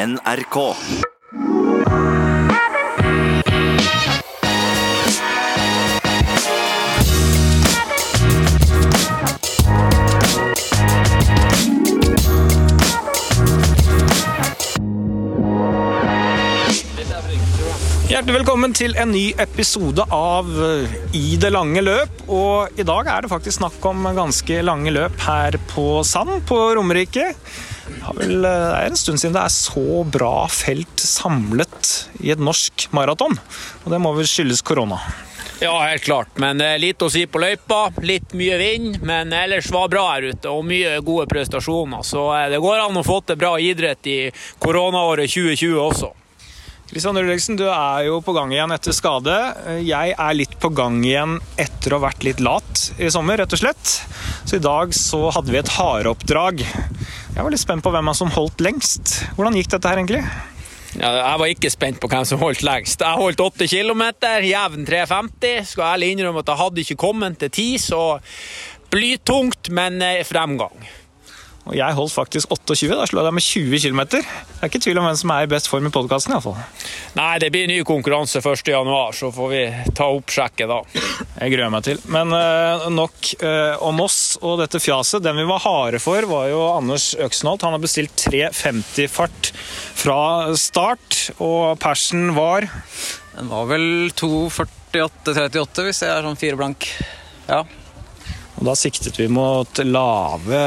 NRK. Hjertelig velkommen til en ny episode av eh, I det lange løp. Og i dag er det faktisk snakk om ganske lange løp her på Sand på Romerike. Vel- det er en stund siden det er så bra felt samlet i et norsk maraton. Og det må vel skyldes korona. Ja, helt klart. Men er litt å si på løypa. Litt mye vind, men ellers var bra her ute. Og mye gode prestasjoner. Så eh, det går an å få til bra idrett i koronaåret 2020 også. Kristian Ulriksen, du er jo på gang igjen etter skade. Jeg er litt på gang igjen etter å ha vært litt lat i sommer, rett og slett. Så i dag så hadde vi et hareoppdrag. Jeg var litt spent på hvem som holdt lengst. Hvordan gikk dette her egentlig? Ja, jeg var ikke spent på hvem som holdt lengst. Jeg holdt 8 km, jevn 3,50. Skal ærlig innrømme at jeg hadde ikke kommet til 10, så blytungt, men eh, fremgang. Og jeg holdt faktisk 28, da slår jeg deg med 20 km. Det er ikke tvil om hvem som er i best form i podkasten, iallfall. Nei, det blir ny konkurranse 1. januar, så får vi ta opp sjekket da. Jeg gruer meg til. Men eh, nok eh, om oss og dette fjaset. Den vi var harde for, var jo Anders Øksenholt. Han har bestilt 3.50-fart fra start, og persen var Den var vel 2.48-38, hvis jeg er sånn fire blank. Ja. Og da siktet vi mot lave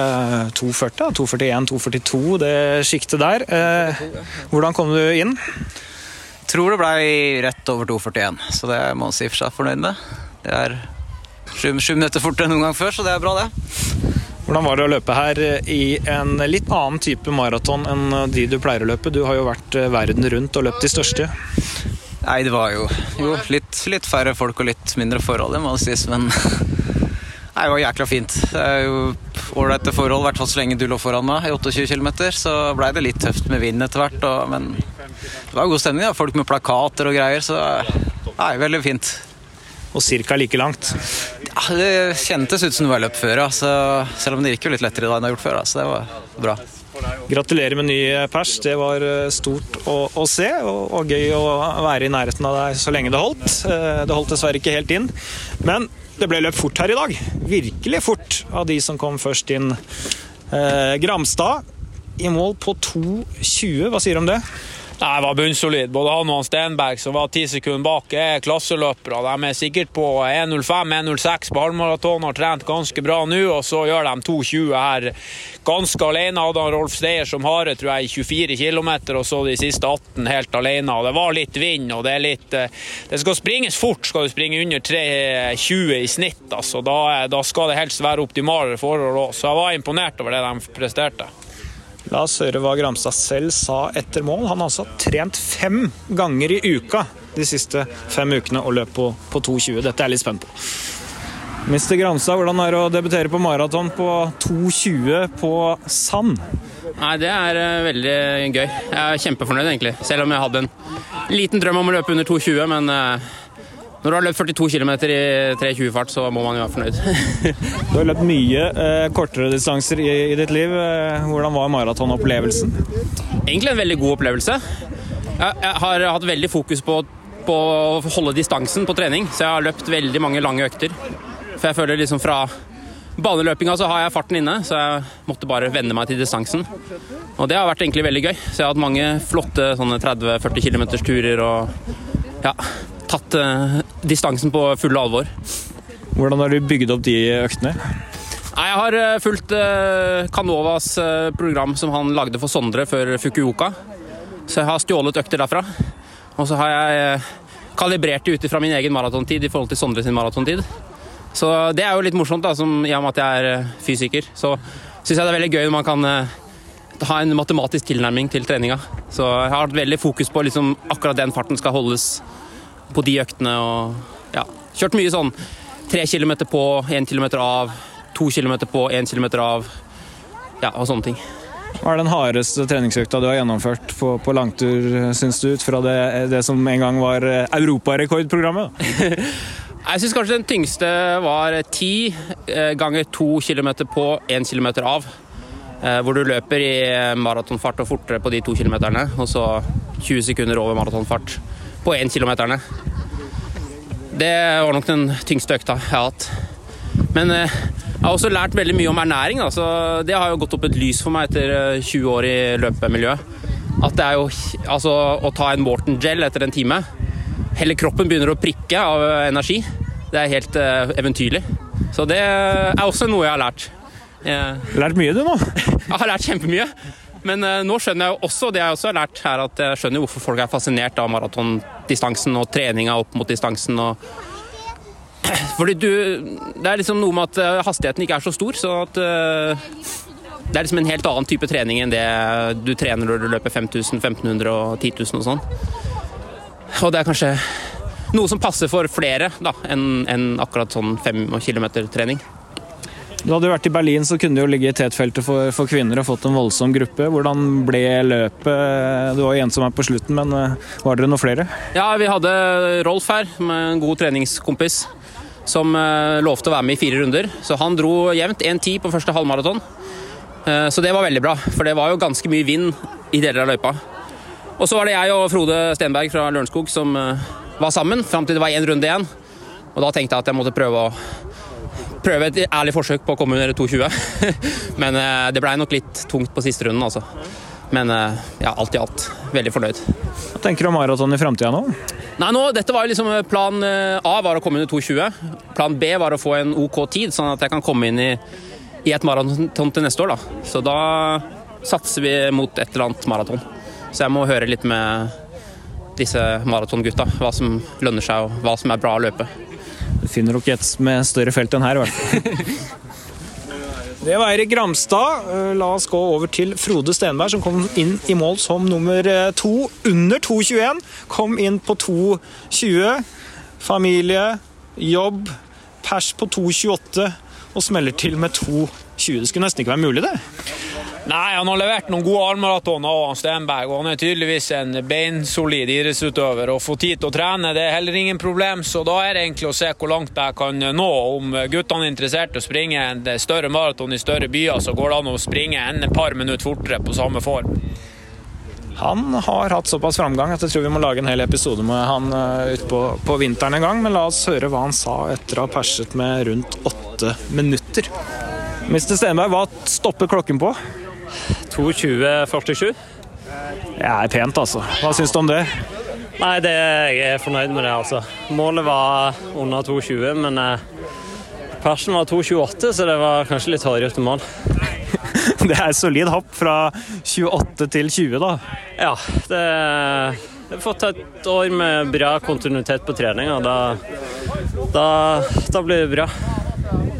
240, 241, 242, det sjiktet der. Eh, hvordan kom du inn? Jeg Tror det blei rett over 2.41, så det må man si for seg fornøyd med. Det er sju, sju minutter fortere enn noen gang før, så det er bra, det. Hvordan var det å løpe her i en litt annen type maraton enn de du pleier å løpe? Du har jo vært eh, verden rundt og løpt de største. Nei, det var jo, jo litt, litt færre folk og litt mindre forhold, det må sies, men Nei, det var jækla fint. Det ålreite forhold, i hvert fall så lenge du lå foran meg i 28 km. Så blei det litt tøft med vind etter hvert, og, men det var god stemning. da. Folk med plakater og greier, så nei, veldig fint. Og ca. like langt. Ja, det kjentes ut som det var løp før, ja. så, selv om det gikk jo litt lettere da enn det har gjort før. Da, så det var bra. Gratulerer med ny pers. Det var eh, stort å, å se, og, og gøy å være i nærheten av deg så lenge det holdt. Eh, Det holdt dessverre ikke helt inn, men det ble løpt fort her i dag. Virkelig fort av de som kom først inn. Eh, Gramstad i mål på 2,20. Hva sier du om det? Nei, var bunnsolid. Både han og Stenberg, som var ti sekunder bak, er klasseløpere. De er sikkert på 1.05-1.06 på halvmaraton, har trent ganske bra nå, og så gjør de 2.20 her ganske alene. Hadde han Rolf Steyer som hare, tror jeg, i 24 km, og så de siste 18 helt alene. Og det var litt vind, og det er litt eh, Det skal springes fort, skal du springe under 3.20 i snitt, altså. Da, da skal det helst være optimale forhold òg. Så jeg var imponert over det de presterte. La oss høre hva Gramstad selv sa etter mål. Han har altså trent fem ganger i uka de siste fem ukene og løp på, på 2,20. Dette er jeg litt spent på. Mr. Gramstad, hvordan er det å debutere på maraton på 2,20 på sand? Nei, Det er eh, veldig gøy. Jeg er kjempefornøyd, egentlig. Selv om jeg hadde en liten drøm om å løpe under 2,20, men eh, når du har løpt 42 km i 3,20-fart, så må man jo være fornøyd. Du har løpt mye eh, kortere distanser i, i ditt liv. Eh, hvordan var maratonopplevelsen? egentlig en veldig god opplevelse. Jeg, jeg har hatt veldig fokus på, på å holde distansen på trening, så jeg har løpt veldig mange lange økter. For jeg føler liksom fra baneløpinga så har jeg farten inne, så jeg måtte bare venne meg til distansen. Og det har vært egentlig veldig gøy. Så jeg har hatt mange flotte sånne 30-40 km turer og ja, tatt eh, distansen på fulle alvor. Hvordan har du bygd opp de øktene? Nei, Jeg har eh, fulgt Kanovas eh, program som han lagde for Sondre før Fukuoka. Så jeg har stjålet økter derfra. Og så har jeg kalibrert det ut fra min egen maratontid i forhold til Sondre sin maratontid. Så det er jo litt morsomt, da, som, i og med at jeg er fysiker. Så syns jeg det er veldig gøy når man kan ha en matematisk tilnærming til treninga. Så jeg har hatt veldig fokus på liksom, akkurat den farten skal holdes på de øktene. og ja, Kjørt mye sånn tre kilometer på, én kilometer av, to kilometer på, én kilometer av. Ja, og sånne ting. Hva er den hardeste treningsøkta du har gjennomført på, på langtur, syns du, ut fra det, det som en gang var europarekordprogrammet? Jeg syns kanskje den tyngste var ti eh, ganger to kilometer på, én kilometer av. Eh, hvor du løper i maratonfart og fortere på de to kilometerne, og så 20 sekunder over maratonfart på én kilometerne. Det var nok den tyngste økta jeg har hatt. Men jeg har også lært veldig mye om ernæring. Altså, det har jo gått opp et lys for meg etter 20 år i løpemiljøet. At det er jo altså, å ta en Morton Gel etter en time Hele kroppen begynner å prikke av energi. Det er helt uh, eventyrlig. Så det er også noe jeg har lært. Jeg... Lært mye, du, nå? jeg har lært kjempemye. Men uh, nå skjønner jeg også, det jeg også har lært her, at jeg skjønner hvorfor folk er fascinert av maratondistansen og treninga opp mot distansen. og fordi du Det er liksom noe med at eh, hastigheten ikke er så stor, så at uh, det er liksom en helt annen type trening enn det du trener når du løper 5000, 1500 og 10 000 og sånn. Og det er kanskje noe som passer for flere da, enn en akkurat sånn fem kilometer trening. Du hadde vært i Berlin, så kunne du jo ligge i tetfeltet for, for, kvinner og fått en voldsom gruppe. Hvordan ble løpet? Du var jo ensom her på slutten, men eh, var dere noe flere? Ja, vi hadde Rolf her, med en god treningskompis, som eh, lovte å være med i fire runder. Så han dro jevnt 1,10 på første halvmaraton. Eh, så det var veldig bra, for det var jo ganske mye vind i deler av løypa. Og så var det jeg og Frode Stenberg fra Lørenskog som var sammen fram til det var én runde igjen. Og da tenkte jeg at jeg måtte prøve å prøve et ærlig forsøk på å komme under 2,20. Men eh, det blei nok litt tungt på siste runden, altså. Men eh, ja, alt i alt veldig fornøyd. Hva tenker du om maraton i framtida nå? Nei, nå, dette var liksom eh, Plan A var å komme under 2,20. Plan B var å få en OK tid, sånn at jeg kan komme inn i, i et maraton til neste år. Da. Så da satser vi mot et eller annet maraton. Så jeg må høre litt med disse maratongutta hva som lønner seg og hva som er bra å løpe. Finner nok et med større felt enn her, i hvert fall. Det var Eirik Gramstad. Eh, la oss gå over til Frode Stenberg, som kom inn i mål som nummer eh, to under 2,21. Kom inn på 2,20. Familie, jobb, pers på 2,28 og smeller til med 2,20. Det skulle nesten ikke være mulig, det. Nei, han har levert noen gode armmaratoner av Stenberg, og han er tydeligvis en beinsolid idrettsutøver. Å få tid til å trene det er heller ingen problem, så da er det egentlig å se hvor langt jeg kan nå. Om guttene er interessert i å springe en større maraton i større byer, så går det an å springe en par minutter fortere på samme form. Han har hatt såpass framgang at jeg tror vi må lage en hel episode med han utpå på, på, vinteren en gang. Men la oss høre hva han sa etter å ha perset med rundt åtte minutter. Mr. Stenberg, hva stopper klokken på? 2.20,47. Det er pent, altså. Hva syns du om det? Nei, det, Jeg er fornøyd med det, altså. Målet var under 2.20, men eh, persen var 2.28, så det var kanskje litt hårete mål. det er et solid hopp fra 28 til 20, da. Ja, det jeg har fått et år med bra kontinuitet på treninga. Da, da, da blir det bra.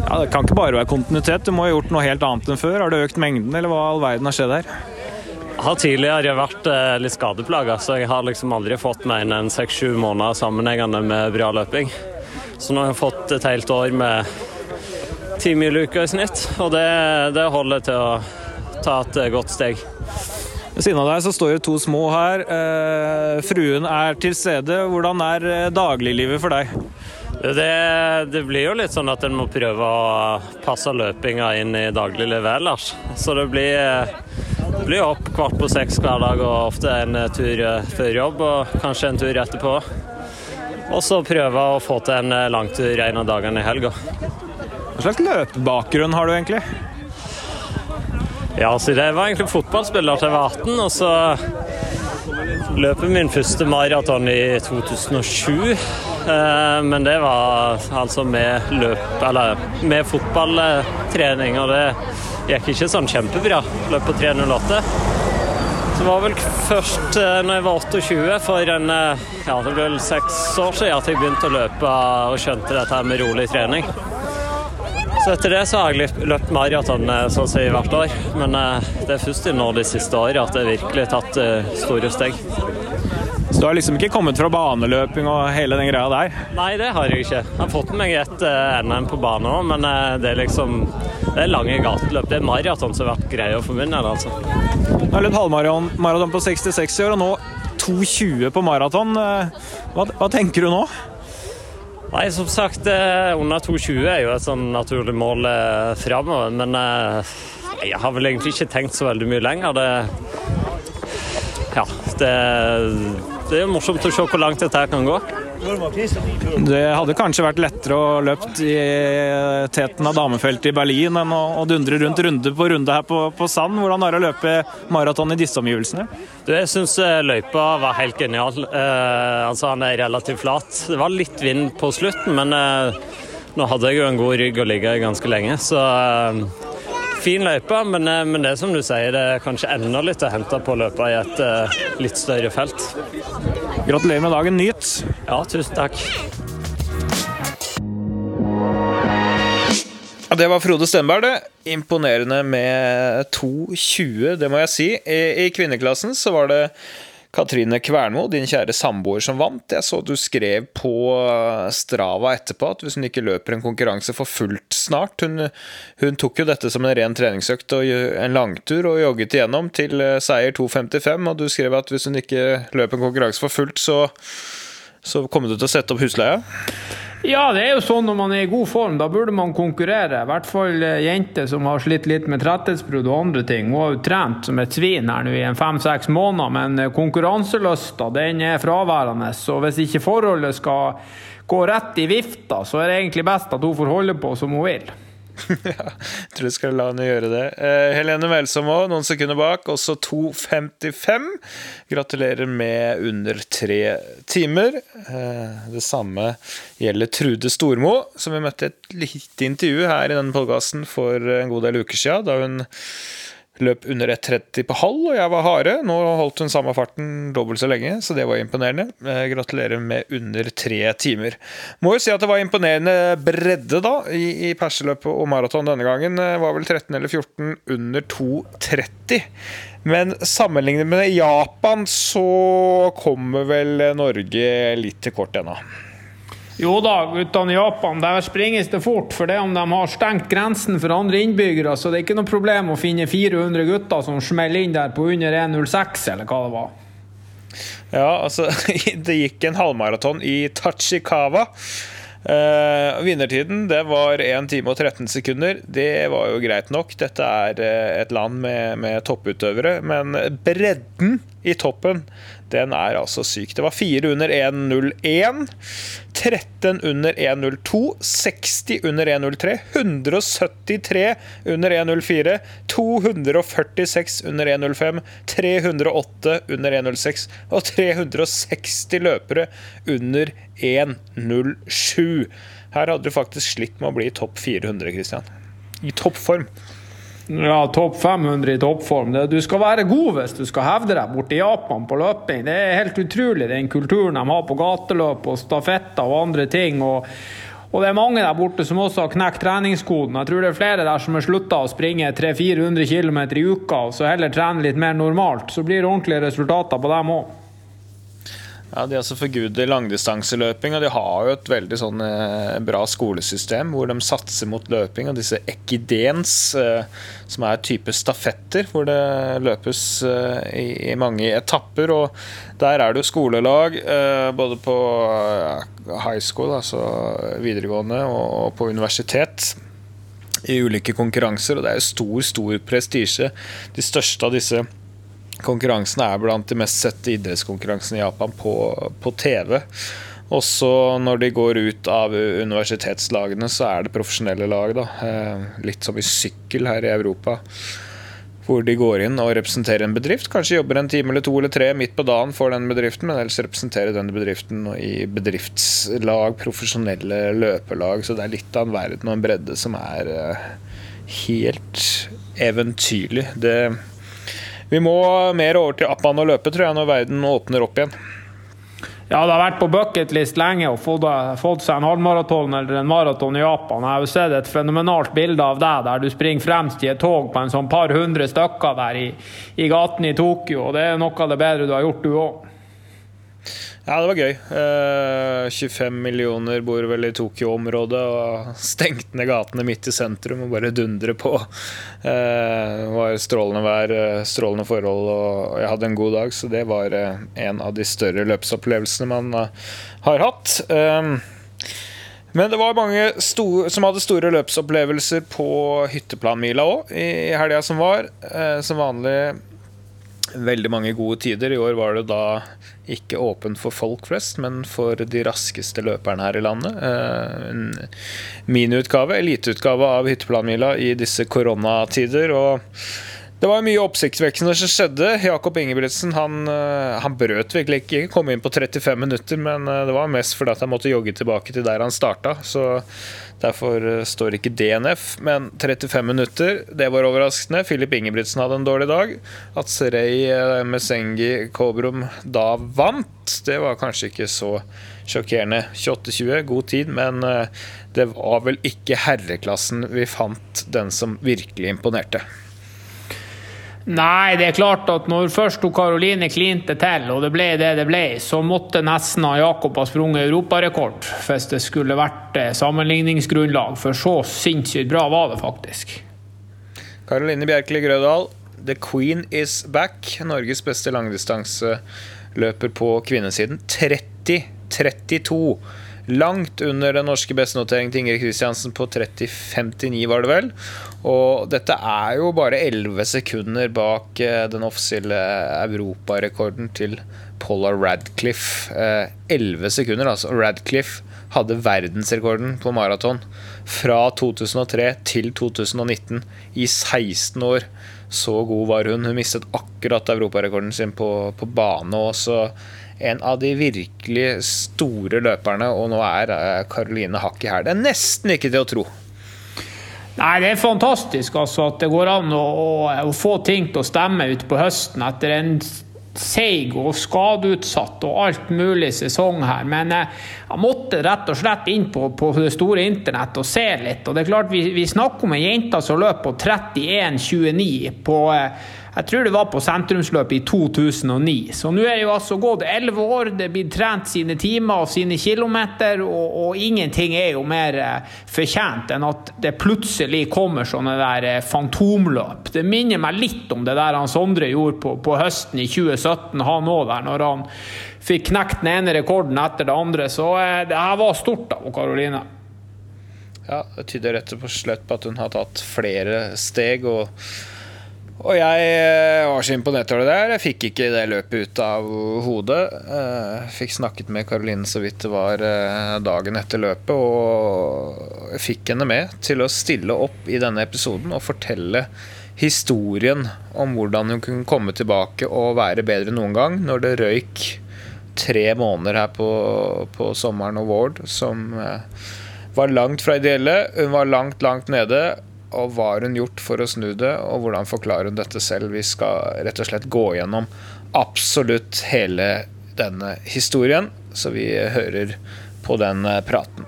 Ja, Det kan ikke bare være kontinuitet, du må ha gjort noe helt annet enn før. Har du økt mengden, eller hva all verden har skjedd her? Jeg har tidligere vært eh, litt skadeplaga, så jeg har liksom aldri fått meg en seks-sju måneder sammenhengende med bra løping. Så nå har jeg fått et helt år med ti mil uka i snitt, og det, det holder til å ta et godt steg. Ved siden av deg så står det to små her. Eh, fruen er til stede. Hvordan er eh, dagliglivet for deg? Det, det, blir jo litt sånn at en må prøve å passe løpinga inn i dagliglivet ellers. Så det blir, det blir opp kvart på seks hver dag og ofte en tur før jobb og kanskje en tur etterpå. Og så prøve å få til en langtur en av dagene i helga. Hva slags løpebakgrunn har du egentlig? Ja, så det var egentlig fotballspiller til jeg var 18, og så løper min første maraton i 2007. Eh, men det var altså med løp, eller med fotballtrening, og det gikk ikke sånn kjempebra. Løp på 3.08. Det var vel først eh, når jeg var 28, for en, eh, ja, det ble vel seks år siden at jeg begynte å løpe og skjønte dette med rolig trening. Så etter det så har jeg løpt maraton sånn si hvert år. Men det er først nå de siste årene at jeg virkelig har tatt store steg. Du har liksom ikke kommet fra baneløping og hele den greia der? Nei, det har jeg ikke. Jeg har fått meg et uh, NM på bane òg, men uh, det er liksom det er lange gateløp. Det er maraton som har vært greia for min del, altså. Du har løpt halvmaraton på 66 år, og nå 2,20 på maraton. Eh, hva, hva, tenker du nå? Nei, som sagt, under 2,20 er jo et sånn naturlig mål framover, men Jeg har vel egentlig ikke tenkt så veldig mye lenger. Det, ja, det, det er morsomt å se hvor langt dette her kan gå. Det hadde kanskje vært lettere å løpt i teten av damefeltet i Berlin enn å, å dundre rundt runde på runde her på, på Sand. Hvordan er det å løpe maraton i disse omgivelsene? Du, jeg syns løypa var helt genial. Eh, altså, han er relativt flat. Det var litt vind på slutten, men eh, nå hadde jeg jo en god rygg å ligge i ganske lenge, så eh, fin løype. Men, eh, men, det er som du sier, det er kanskje enda litt å hente på å løpe i et uh, litt større felt. Gratulerer med dagen. Nyt! Ja, tusen takk. Det var Frode Stenberg, det. Imponerende med 2,20, det må jeg si. I, I, kvinneklassen så var det Katrine Kvernmo, din kjære samboer, som vant. Jeg så du skrev på Strava etterpå at hvis hun ikke løper en konkurranse for fullt snart Hun, hun tok jo dette som en ren treningsøkt og en langtur og jogget igjennom til seier 2,55, og du skrev at hvis hun ikke løper en konkurranse for fullt, så, så kommer du til å sette opp husleia? Ja, det er jo sånn når man er i god form. Da burde man konkurrere. I hvert fall eh, jenter som har slitt litt med tretthetsbrudd og andre ting. Hun har jo trent som et svin her nå i en fem-seks måneder, men eh, konkurranselysta den er fraværende. Så hvis ikke forholdet skal gå rett i vifta, så er det egentlig best at hun får holde på som hun vil. ja, jeg tror jeg skal la henne gjøre det. Eh, Helene Melsom òg, noen sekunder bak. Også 2.55. Gratulerer med under tre timer. Eh, det samme gjelder Trude Stormo, som vi møtte et lite intervju her i denne podkasten for en god del uker siden, da hun løp under 1,30 på halv, og jeg var harde. Nå holdt hun samme farten dobbelt så lenge, så det var imponerende. Eh, gratulerer med under tre timer. Må jo si at det var imponerende bredde da, i, i perseløpet og maraton denne gangen. Det var vel 13 eller 14 under 2,30. Men sammenlignet med Japan så kommer vel Norge litt til kort ennå. Jo da, guttene i Japan, der springes det fort. For det om de har stengt grensen for andre innbyggere, så det er ikke noe problem å finne 400 gutter som smeller inn der på under 1,06, eller hva det var. Ja, altså Det gikk en halvmaraton i Tachikawa. Uh, vinnertiden det var 1 time og 13 sekunder. Det var jo greit nok. Dette er uh, et land med, med, topputøvere. Men bredden i toppen den er altså syk. Det var 4 under 1.01, 13 under 1.02, 60 under 1.03, 173 under 1.04, 246 under 1.05, 308 under 1.06 og 360 løpere under 1.07. Her hadde du faktisk slitt med å bli topp 400, Christian. I toppform. Ja, topp 500 i toppform. Du skal være god hvis du skal hevde deg borti Japan på løping. Det er helt utrolig den kulturen de har på gateløp og stafetter og andre ting. og og det er mange der borte som også har knekt treningskoden. Jeg tror det er flere der som har slutta å springe 300-400 km i uka, og så heller trene litt mer normalt. Så blir det ordentlige resultater på dem òg. Ja, De altså forguder langdistanseløping, og de har jo et veldig sånn eh, bra skolesystem hvor de satser mot løping. Og disse ekidens, eh, som er type stafetter, hvor det løpes eh, i, mange etapper. Og der er det jo skolelag, både på high school, altså videregående, og på universitet i ulike konkurranser, og det er jo stor, stor prestisje. De største av disse Konkurransene er blant de mest sette idrettskonkurransene i Japan på, på TV. Også når de går ut av universitetslagene, så er det profesjonelle lag. Da. Eh, litt som i sykkel her i Europa. Hvor de går inn og representerer en bedrift. Kanskje jobber en time eller to eller tre midt på dagen for den bedriften, men ellers representerer den bedriften i bedriftslag, profesjonelle løpelag. Så det er litt av en verden og en bredde som er eh, helt eventyrlig. Det vi må mer over til Appan og løpe, tror jeg, når verden åpner opp igjen. Ja, det har vært på bucketlist lenge å få seg en halvmaraton eller en maraton i Japan. Jeg har jo sett et fenomenalt bilde av deg der du springer fremst i et tog på en sånn par hundre stykker der i, i gaten i Tokyo. og Det er noe av det bedre du har gjort, du òg. Ja, det var gøy. Uh, 25 millioner bor vel i Tokyo-området og stengte ned gatene midt i sentrum og bare dundre på. Uh, det var strålende vær, eh, strålende forhold, og jeg hadde en god dag, så det var eh, en av de større løpsopplevelsene man eh, har hatt. Um, Men det var mange store, som hadde store løpsopplevelser på hytteplanmila òg i helga som var. Uh, som vanlig veldig mange gode tider. I år var det da ikke åpen for folk flest, men for de raskeste løperne her i landet. Eh, en miniutgave, eliteutgave av hytteplanmila i disse koronatider. og det var mye oppsiktsvekkende som skjedde. Jakob Ingebrigtsen han, eh, han, brøt virkelig ikke. Kom inn på 35 minutter, men eh, det var mest fordi at han måtte jogge tilbake til der han starta. Så derfor eh, står ikke DNF. Men 35 minutter, det var overraskende. Filip Ingebrigtsen hadde en dårlig dag. At Serey Mesengi Kobrum da vant, det var kanskje ikke så sjokkerende. 28-20, god tid, men det var vel ikke herreklassen vi fant den som virkelig imponerte. Nei, det er klart at når først Karoline klinte til, og det ble det det ble, så måtte nesten Jakob ha sprunget europarekord hvis det skulle vært eh, sammenligningsgrunnlag. For så sinnssykt bra var det faktisk. Karoline Bjerkeli Grødal, the queen is back. Norges beste langdistanseløper på kvinnesiden. 30-32. Langt under den norske bestenoteringen til Ingrid Kristiansen på 30,59, var det vel. Og dette er jo bare 11 sekunder bak eh, den offisielle europarekorden til Paula Radcliffe. 11 eh, sekunder, altså. Radcliffe hadde verdensrekorden på maraton fra 2003 til 2019 i 16 år. Så god var hun. Hun mistet akkurat europarekorden sin på, på bane. Også en av de virkelig store løperne, og nå er Karoline Hakki hakk i hæl. Det er nesten ikke til å tro. Nei, Det er fantastisk altså, at det går an å, å, å få ting til å stemme ut på høsten etter en seig og skadeutsatt og alt mulig sesong her. Men eh, jeg måtte rett og slett inn på, på det store internett og se litt. Og det er klart, Vi, vi snakker om ei jente som løp på 31,29 på eh, jeg tror det var på sentrumsløpet i 2009. Så nå er det jo altså gått elleve år, det blir trent sine timer og sine kilometer, og, og, ingenting er jo mer eh, fortjent enn at det plutselig kommer sånne der eh, fantomløp. Det minner meg litt om det der han Sondre gjorde på, på høsten i 2017, han òg der, når han fikk knekt den ene rekorden etter det andre. Så eh, det her var stort av Karoline. Ja, det tyder rett og slett på at hun har tatt flere steg. og og jeg eh, var så imponert over det der. Jeg fikk ikke det løpet ut av hodet. Jeg eh, fikk snakket med Karoline så vidt det var eh, dagen etter løpet, og jeg fikk henne med til å stille opp i denne episoden og fortelle historien om hvordan hun kunne komme tilbake og være bedre enn noen gang når det røyk tre måneder her på, på sommeren og våren som var langt fra ideelle. Hun var langt, langt nede og hva har hun gjort for å snu det, og hvordan forklarer hun dette selv? Vi skal rett og slett gå gjennom absolutt hele denne historien, så vi hører på den eh, praten.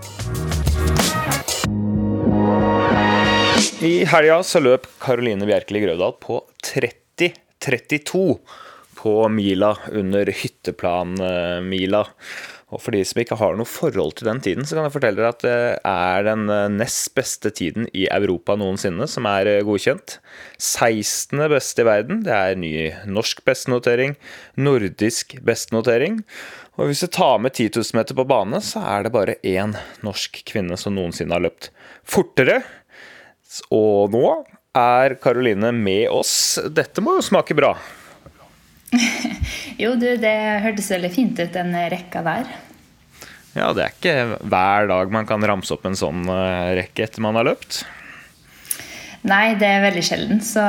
I helga så løp Karoline Bjerkeli Grøvdal på 30-32 på mila under hytteplanmila. Og for de som ikke har noe forhold til den tiden, så kan jeg fortelle dere at det er den eh, nest beste tiden i Europa noensinne som er eh, godkjent. 16. beste i verden. Det er ny norsk bestenotering, nordisk bestenotering. Og hvis du tar med 10 000 meter på bane, så er det bare én norsk kvinne som noensinne har løpt fortere. Og nå er Karoline med oss. Dette må jo smake bra. jo, du, det hørtes veldig fint ut, den rekka der. Ja, det er ikke hver dag man kan ramse opp en sånn eh, rekke etter man har løpt. Nei, det er veldig sjelden. Så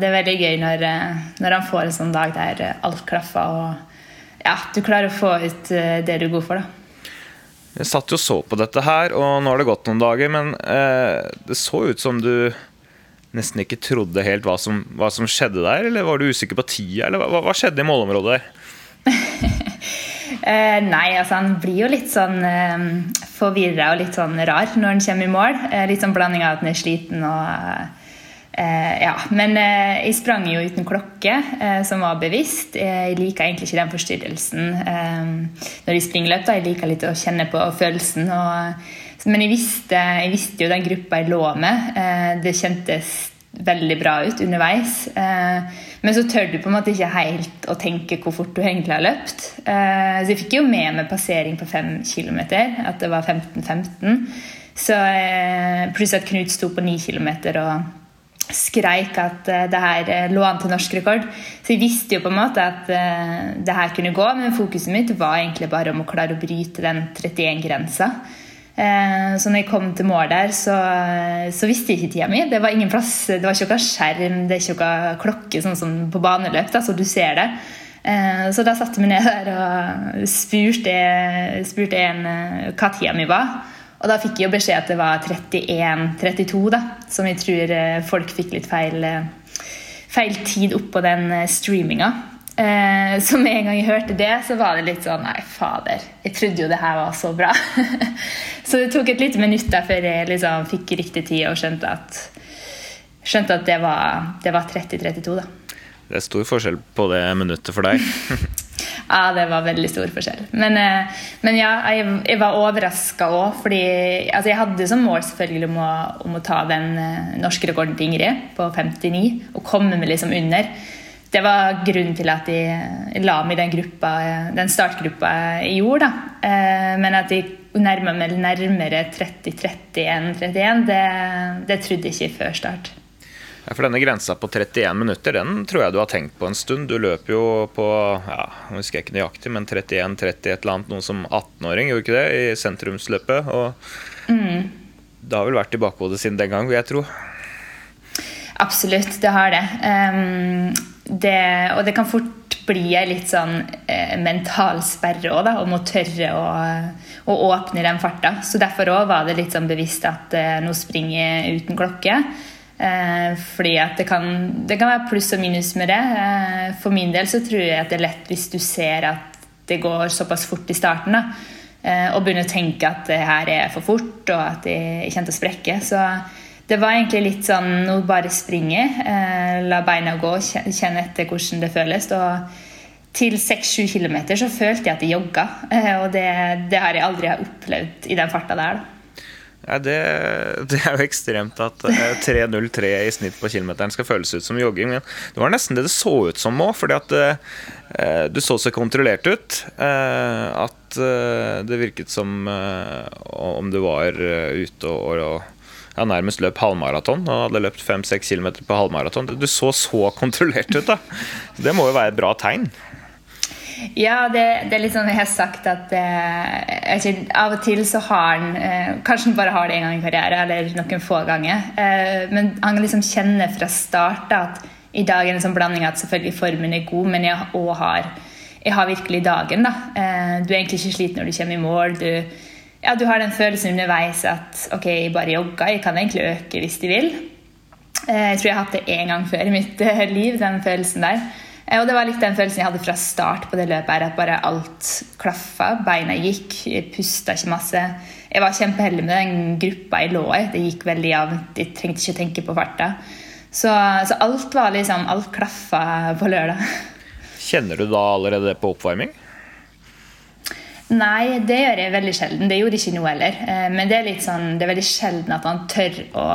det er veldig gøy når, eh, når han får en sånn dag der alt klaffer og ja, du klarer å få ut eh, det du er god for, da. Jeg satt jo og så på dette her, og nå har det gått noen dager, men eh, det så ut som du nesten ikke trodde helt hva som, hva som, skjedde der? Eller var du usikker på tida, eller hva, hva skjedde i målområdet der? eh, nei, altså han blir jo litt sånn eh, forvirra og litt sånn rar når han kommer i mål. Eh, litt sånn blanding av at han er sliten og eh, Ja. Men eh, jeg sprang jo uten klokke, eh, som var bevisst. Jeg liker egentlig ikke den forstyrrelsen når jeg springer løp. Jeg liker litt å kjenne på følelsen. og men jeg visste, jeg visste, jo den gruppa jeg lå med. Eh, det kjentes veldig bra ut underveis. Eh, men så tør du på en måte ikke helt å tenke hvor fort du egentlig har løpt. Eh, så jeg fikk jo med meg passering på 5 km, at det var 15-15. Så eh, Pluss at Knut sto på 9 km og skreik at det her lå an til norsk rekord. Så jeg visste jo på en måte at det her kunne gå, men fokuset mitt var egentlig bare om å klare å bryte den 31-grensa. Eh, så når jeg kom til mål der, så, så, visste jeg ikke tida mi. Det var ingen plass, det var ikke noe skjerm, det er ikke noe klokke sånn som på baneløp, da, så du ser det. Eh, så da satte jeg meg ned der og spurte, spurte en eh, hva tida mi var. Og da fikk jeg jo beskjed at det var 31-32, da, som jeg tror folk fikk litt feil, feil tid oppå den streaminga. Eh, så med en gang jeg hørte det, så var det litt sånn Nei, fader. Jeg trodde jo det her var så bra. så det tok et lite minutt der før jeg liksom fikk riktig tid og skjønte at, skjønte at det var, var 30-32, da. Det er stor forskjell på det minuttet for deg. ja, det var veldig stor forskjell. Men, eh, men ja, jeg, jeg var overraska òg, fordi altså jeg hadde som mål selvfølgelig om å, om å ta den eh, norske rekorden til Ingrid på 59 og komme meg liksom under det var grunnen til at de la meg i den, gruppa, den startgruppa i jord. Da. Eh, men at de nærma meg nærmere 30-30 enn 31, det, det trodde jeg ikke før start. Ja, for denne grensa på 31 minutter, den tror jeg du har tenkt på en stund. Du løper jo på ja, jeg husker ikke nøyaktig, men 31-30 et eller annet, noe som 18-åring, gjorde ikke det? I sentrumsløpet. Og mm. det har vel vært i bakhodet siden den gang, vil jeg tro. Absolutt, det har det. Um, det, og det kan fort bli ei litt sånn eh, mental sperre òg, om å tørre å, å åpne den farta. Så derfor òg var det litt sånn bevisst at eh, nå springer jeg uten klokke. Eh, fordi at det kan, det kan, være pluss og minus med det. Eh, for min del så tror jeg at det er lett hvis du ser at det går såpass fort i starten, da, eh, og begynner å tenke at det her er for fort, og at jeg kommer til å sprekke. Så det var egentlig litt sånn nå bare springe, eh, la beina gå, kjenne etter hvordan det føles. Og til 6-7 km så følte jeg at jeg jogga, eh, og det, det, har jeg aldri opplevd i den farta der. Ja, det, det, er jo ekstremt at 3.03 eh, i snitt på kilometeren skal føles ut som jogging. Men det var nesten det det så ut som òg, fordi at eh, du så så kontrollert ut. Eh, at eh, det virket som om du var ute og, og ja, nærmest løp halvmaraton og hadde løpt 5-6 km på halvmaraton. Du så så kontrollert ut, da. Det må jo være et bra tegn? Ja, det, det, er litt sånn jeg har sagt at eh, ikke, Av og til så har han eh, Kanskje han bare har det en gang i karriere, eller noen få ganger. Eh, men han liksom kjenner fra start at i dag er det en sånn blanding at selvfølgelig formen er god, men jeg òg har, jeg har virkelig dagen. da. Eh, du er egentlig ikke sliten når du kommer i mål. du ja, du har den følelsen underveis at ok, bare jogga, jeg kan egentlig øke hvis de vil. Eh, jeg tror jeg har hatt det én gang før i mitt eh, liv, den følelsen der. Eh, og det var litt den følelsen jeg hadde fra start på det løpet, her, at bare alt klaffa. Beina gikk, jeg pusta ikke masse. Jeg var kjempeheldig med den gruppa jeg lå i. Det gikk veldig jevnt. Jeg trengte ikke tenke på farta. Så, så alt var liksom Alt klaffa på lørdag. Kjenner du da allerede det på oppvarming? Nei, det gjør jeg veldig sjelden. Det gjorde ikke nå heller. Eh, men det er, sånn, det er veldig sjelden at han tør å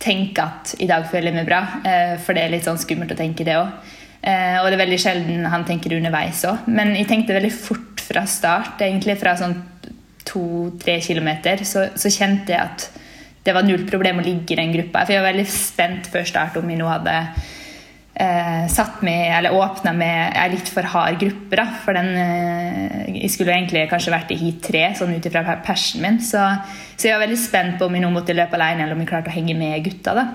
tenke at 'i dag føler jeg meg bra'. Eh, for det er litt sånn skummelt å tenke det òg. Eh, og det er veldig sjelden han tenker det underveis òg. Men jeg tenkte veldig fort fra start, egentlig fra sånn to-tre kilometer, så, så, kjente jeg at det var null problem å ligge i den gruppa. For jeg var veldig spent før start om jeg nå hadde eh, satt med, eller åpna med ei litt for hard gruppe. Da, for den eh, Jeg skulle egentlig kanskje vært i heat tre, sånn ut ifra persen min. Så, så, jeg var veldig spent på om jeg nå måtte løpe alene, eller om jeg klarte å henge med gutta. da.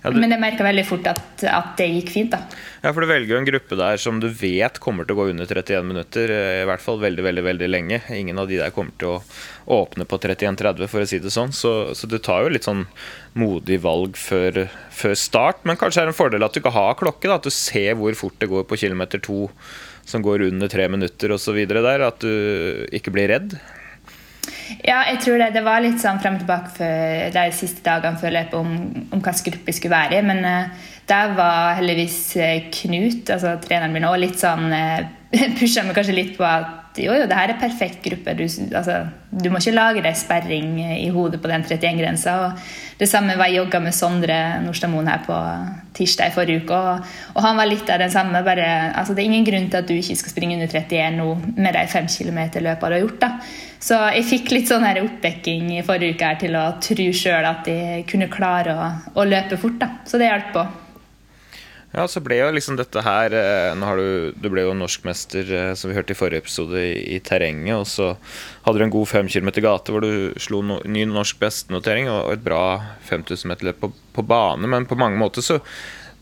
Ja, du... Men jeg merka veldig fort at, at, det gikk fint. da. Ja, for Du velger jo en gruppe der som du vet kommer til å gå under 31 minutter. Eh, I hvert fall veldig veldig, veldig lenge. Ingen av de der kommer til å åpne på 31-30, for å si det sånn. Så, så, du tar jo litt sånn modig valg før, før, start. Men kanskje er det en fordel at du ikke har klokke. da, At du ser hvor fort det går på kilometer to som går under tre minutter osv. der. At du ikke blir redd. Ja, jeg tror det. Det var litt sånn frem og tilbake for de siste dagene før løpet om, om hvilken gruppe jeg skulle være i. Men uh, der var heldigvis uh, Knut, altså treneren min, òg litt sånn uh, pusha meg kanskje litt på at jo, jo, det her er perfekt gruppe. Du, altså, du må ikke lage deg sperring i hodet på den 31-grensa. og Det samme var jeg jogga med Sondre Nordstadmoen her på tirsdag i forrige uke. Og, og, han var litt av den samme. bare, altså Det er ingen grunn til at du ikke skal springe under 31 nå med de 5 km-løpene du har gjort. da. Så jeg fikk litt sånn her oppbacking i forrige uke her til å tro sjøl at jeg kunne klare å, å løpe fort. da. Så det hjalp på. Ja, så ble jo liksom dette her eh, nå har Du, du ble jo norskmester, eh, som vi hørte i forrige episode, i, i terrenget. Og så hadde du en god 5 km gate hvor du slo no, ny norsk bestenotering og et bra 5000 meter løp på, på, bane. Men på mange måter så,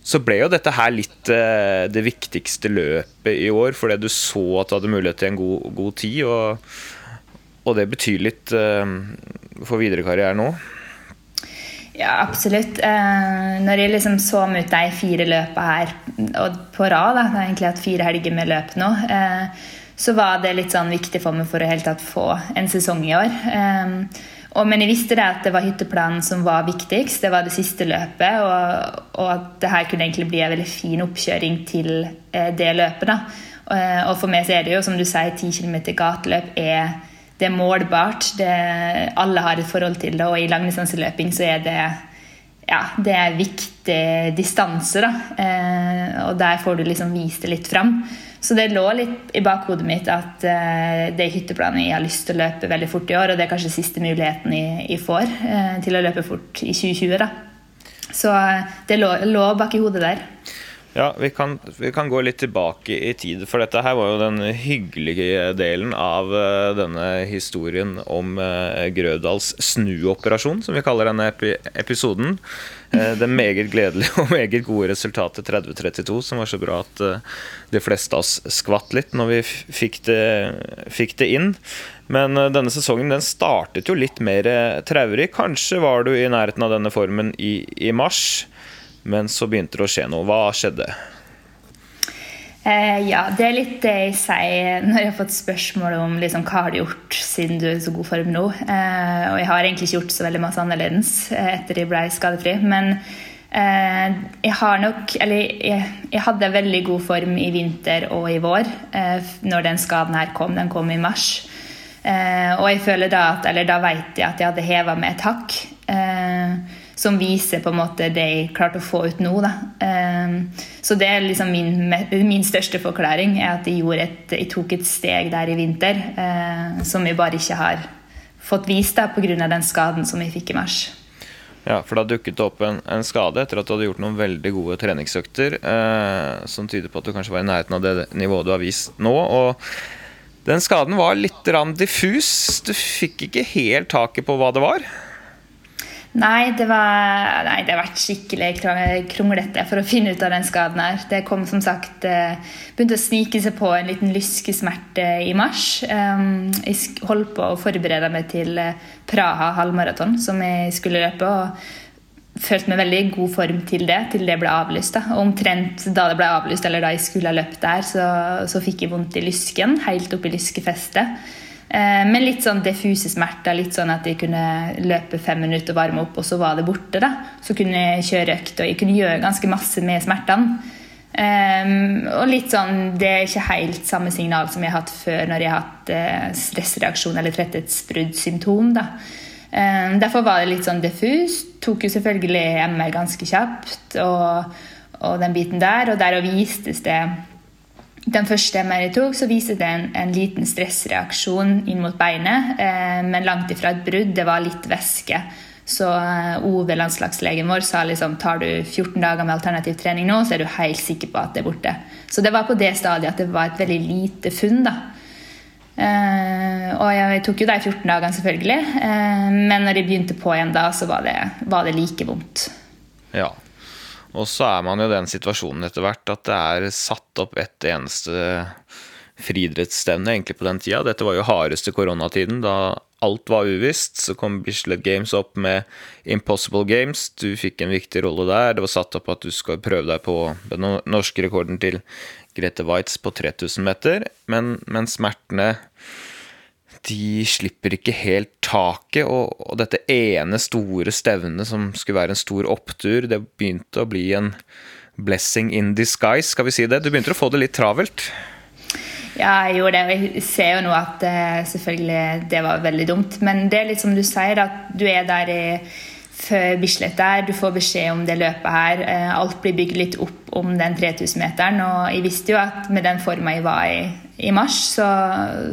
så ble jo dette her litt eh, det viktigste løpet i år, fordi du så at du hadde mulighet til en god, god tid. Og, og, det betyr litt eh, for videre karriere nå. Ja, absolutt. Eh, når jeg liksom så meg ut de fire løpene her på rad, da, jeg har egentlig hatt fire helger med løp nå, eh, så var det litt sånn viktig for meg for å helt tatt få en sesong i år. Eh, men jeg visste det at det var hytteplanen som var viktigst. Det var det siste løpet. Og, at det her kunne egentlig bli en veldig fin oppkjøring til det løpet. da. Og for meg så er det jo, som du sier, 10 km gateløp er det er målbart. Det, alle har et forhold til det, og i langdistanseløping så er det ja, det er viktig distanse. da, eh, Og der får du liksom vist det litt fram. Så det lå litt i bakhodet mitt at eh, det er hytteplanen jeg har lyst til å løpe veldig fort i år. Og det er kanskje siste muligheten jeg, jeg får eh, til å løpe fort i 2020. da. Så eh, det lå, lå bak i hodet der. Ja, vi kan, vi kan, gå litt tilbake i tid, for dette her var jo den hyggelige delen av uh, denne historien om uh, Grødals snuoperasjon, som vi kaller denne epi episoden. Uh, det meget gledelige og meget gode resultatet 30-32, som var så bra at de fleste av oss skvatt litt når vi fikk det, fikk det inn. Men denne sesongen den startet jo litt mer traurig. Kanskje var du i nærheten av denne formen i, i mars. Men så begynte det å skje noe. Hva skjedde? Eh, ja, det er litt det jeg sier når jeg har fått spørsmål om liksom, hva har du gjort siden du er i så god form nå. Eh, og jeg har egentlig ikke gjort så veldig masse annerledes eh, etter jeg ble skadefri. Men eh, jeg har nok Eller jeg, jeg, hadde veldig god form i vinter og i vår eh, når den skaden her kom. Den kom i mars. Eh, og jeg føler da at Eller da vet jeg at jeg hadde heva med et hakk. Eh, som viser på en måte det jeg klarte å få ut nå. Ehm, så det er liksom min, min største forklaring, er at jeg, et, jeg, tok et steg der i vinter uh, som jeg bare ikke har fått vist pga. den skaden som jeg fikk i mars. Ja, for da dukket det opp en, en, skade etter at du hadde gjort noen veldig gode treningsøkter eh, som tyder på at du kanskje var i nærheten av det nivået du har vist nå. og den skaden var litt diffus. Du fikk ikke helt taket på hva det var? Nei, det, var, nei, det har vært skikkelig kronglete for å finne ut av den skaden her. Det kom som sagt eh, Begynte å snike seg på en liten lyskesmerte i mars. Jeg holdt på å forberede meg til eh, Praha halvmaraton, som jeg skulle løpe. og Følte meg veldig i god form til det, til det ble avlyst. Da. Og omtrent da det ble avlyst, eller da jeg skulle ha løpt der, så, så fikk jeg vondt i lysken, helt opp i lyskefestet. Eh, men litt sånn diffuse smerter. Litt sånn at jeg kunne løpe fem minutter og varme opp, og så var det borte. da. Så kunne jeg kjøre økt, og jeg kunne gjøre ganske masse med smertene. Um, og litt sånn, Det er ikke helt samme signal som jeg har hatt før når jeg har hatt uh, stressreaksjon eller tretthetsbruddsymptom. da. Um, derfor var det litt sånn diffus. Tok jo selvfølgelig MR ganske kjapt og, og den biten der. Og der vistes det den første MR jeg tok, så viste det en, en liten stressreaksjon inn mot beinet, eh, men langt ifra et brudd. Det var litt væske. Så eh, Ove, landslagslegen vår, sa liksom tar du 14 dager med alternativ trening nå, så er du helt sikker på at det er borte. Så det var på det stadiet at det var et veldig lite funn. da. Eh, og jeg tok jo de 14 dagene, selvfølgelig. Eh, men når jeg begynte på igjen da, så var det, var det like vondt. Ja, og så er man jo i den situasjonen etter hvert at det er satt opp et eneste friidrettsstevne egentlig på den tida. Dette var jo hardeste koronatiden, da alt var uvisst. Så kom Bislett Games opp med Impossible Games. Du fikk en viktig rolle der. Det var satt opp at du skal prøve deg på den norske rekorden til Grete Waitz på 3000 meter, men, men smertene de slipper ikke helt taket. Og, og, dette ene store stevnet som skulle være en stor opptur, det begynte å bli en blessing in disguise, skal vi si det. Du begynte å få det litt travelt? Ja, jeg gjorde det. Og jeg ser jo nå at eh, selvfølgelig det var veldig dumt. Men det er litt som du sier, at du er der i før Bislett der. Du får beskjed om det løpet her. Eh, alt blir bygd litt opp om den 3000-meteren. Og jeg visste jo at med den forma jeg var i i mars, så,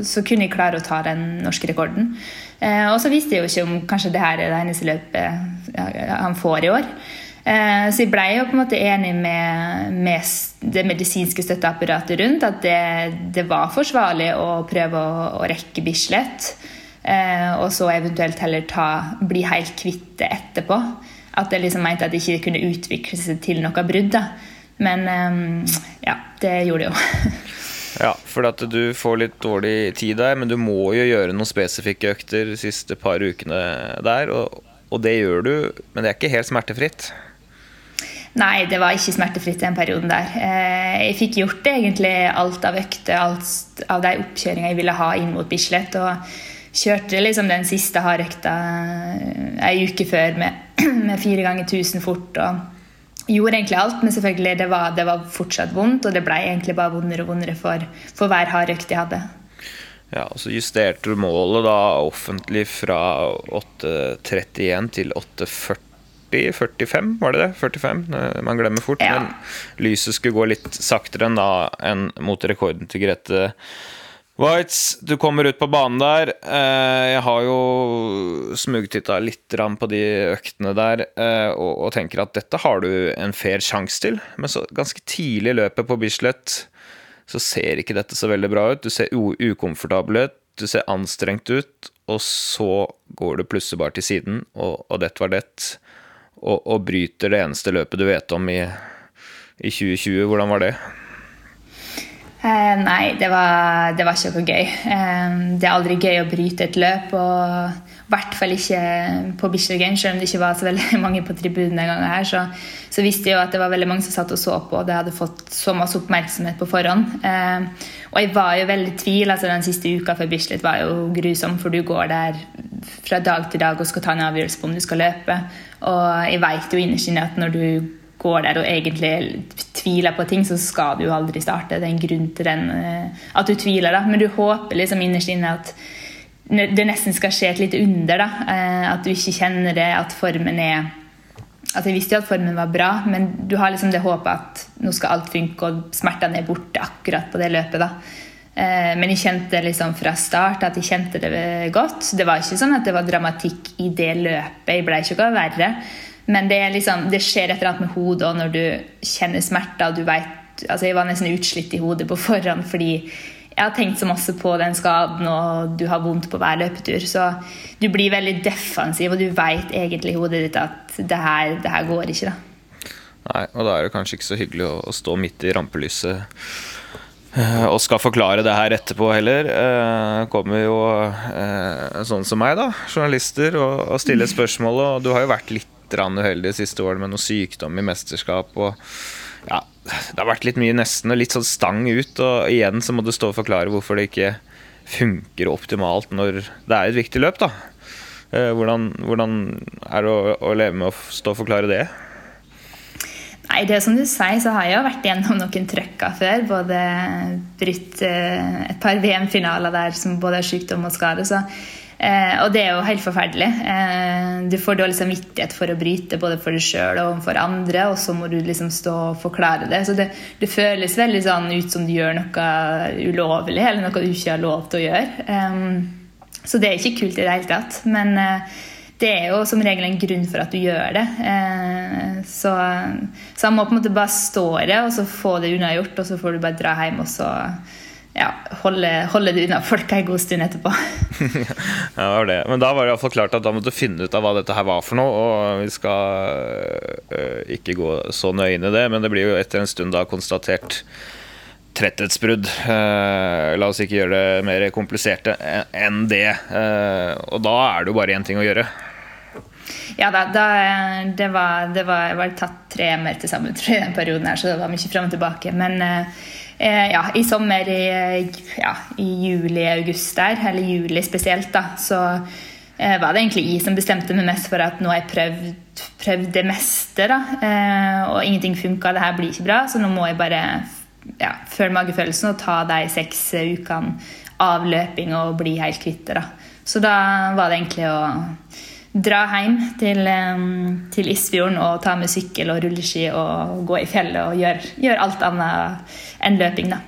så, kunne jeg klare å ta den norske rekorden. Eh, og så visste jeg jo ikke om kanskje det her er det eneste løpet han får i år. Eh, så jeg ble jo på en måte enig med, med det medisinske støtteapparatet rundt at det, det var forsvarlig å prøve å, å rekke Bislett. Eh, og så eventuelt heller ta, bli helt kvitt det etterpå. At jeg liksom mente at det ikke kunne utvikle seg til noe brudd. da. Men eh, ja, det gjorde det jo. ja, for at du får litt dårlig tid der, men du må jo gjøre noen spesifikke økter de siste par ukene der. Og, og det gjør du, men det er ikke helt smertefritt. Nei, det var ikke smertefritt den perioden der. Eh, jeg fikk gjort egentlig alt av økter, alt av de oppkjøringene jeg ville ha inn mot Bislett. og kjørte liksom den siste hardøkta ei eh, uke før med, med fire ganger 1000 fort. og Gjorde egentlig alt, men selvfølgelig det var, det var fortsatt vondt. Og det ble egentlig bare vondere og vondere for, for hver hardøkt jeg hadde. Ja, og Så justerte du målet da offentlig fra 8.31 til 8.40. 45, var det det? 45? Man glemmer fort. Ja. Men lyset skulle gå litt saktere enn, da, enn mot rekorden til Grete Whites, du kommer ut på banen der. Eh, jeg har jo smugtitta litt på de øktene der eh, og tenker at dette har du en fair sjanse til. Men så ganske tidlig i løpet på Bislett så ser ikke dette så veldig bra ut. Du ser ukomfortabel ut, du ser anstrengt ut, og så går du plutselig bare til siden, og, og var det. Og, bryter det eneste løpet du vet om i 2020. Hvordan var det? Eh, nei, det var, det var, ikke noe gøy. Eh, det er aldri gøy å bryte et løp. og i hvert fall ikke på Bislett selv om det ikke var så veldig mange på tribunen den gangen. her, så, så, visste jeg jo at det var veldig mange som satt og så på, og det hadde fått så masse oppmerksomhet på forhånd. Eh, og jeg var jo veldig i tvil. altså Den siste uka før Bislett var jo grusom, for du går der fra dag til dag og skal ta en avgjørelse på om du skal løpe. Og jeg vet jo innerst inne at når du går der og egentlig tviler på ting, så skal du jo aldri starte. Det er en grunn til den, eh, at du tviler, da. Men du håper liksom innerst inne at det nesten skal skje et lite under. da, eh, At du ikke kjenner det, at formen er Altså Jeg visste jo at formen var bra, men du har liksom det håpet at nå skal alt funke, og smertene er borte akkurat på det løpet. da. Eh, men jeg kjente liksom fra start at jeg kjente det godt. Det var ikke sånn at det var dramatikk i det løpet. Jeg ble ikke noe verre. Men det, liksom, det skjer et eller annet med hodet og når du kjenner smerter. du vet, altså Jeg var nesten utslitt i hodet på forhånd fordi jeg har tenkt så masse på den skaden, og du har vondt på hver løpetur. Så du blir veldig defensiv, og du vet egentlig i hodet ditt at det her, det her går ikke. da. Nei, og da er det kanskje ikke så hyggelig å, stå midt i rampelyset eh, og skal forklare det her etterpå heller. Eh, kommer jo eh, sånn som meg, da, journalister, og, og stiller spørsmål. Og du har jo vært litt uheldig de siste årene med noe sykdom i mesterskap. og ja, Det har vært litt mye nesten og litt sånn stang ut. Og igjen så må du stå og forklare hvorfor det ikke funker optimalt når det er et viktig løp. da. Eh, hvordan, hvordan er det å, å leve med å stå og forklare det? Nei, det er som du sier, så har jeg jo vært gjennom noen trøkker før. Både brutt eh, et par VM-finaler der som både har sykdom og skade. Så Eh, og det er jo helt forferdelig. Eh, du får dårlig samvittighet for å bryte både for deg sjøl og for andre, og så må du liksom stå og forklare det. Så det, det, føles veldig sånn ut som du gjør noe ulovlig, eller noe du ikke har lov til å gjøre. Eh, så det er ikke kult i det hele tatt. Men eh, det er jo som regel en grunn for at du gjør det. Eh, så, så han må på en måte bare stå i det, og så få det unnagjort, og så får du bare dra hjem og så ja, holde, holde det unna folk en god stund etterpå. ja, det var det. Men da var det iallfall klart at da måtte du finne ut av hva dette her var for noe. Og vi skal øh, ikke gå så nøye inn i det, men det blir jo etter en stund da konstatert tretthetsbrudd. Uh, la oss ikke gjøre det mer kompliserte enn det. Uh, og da er det jo bare én ting å gjøre. Ja da, da det, var, det var, var tatt tre mer til sammen i den perioden her, så det var mye fram og tilbake. Men uh, ja, i sommer, i, ja, i juli-august der, eller juli spesielt, da, så eh, var det egentlig jeg som bestemte meg mest for at nå har jeg prøvd, prøvd det meste, da, eh, og ingenting funka, det her blir ikke bra, så nå må jeg bare ja, føle magefølelsen og ta de seks ukene av løping og bli helt kvitt det. da. Så da var det egentlig å dra hjem til, til Isfjorden og ta med sykkel og rulleski og gå i fjellet og gjøre, gjøre alt annet enn løping, da.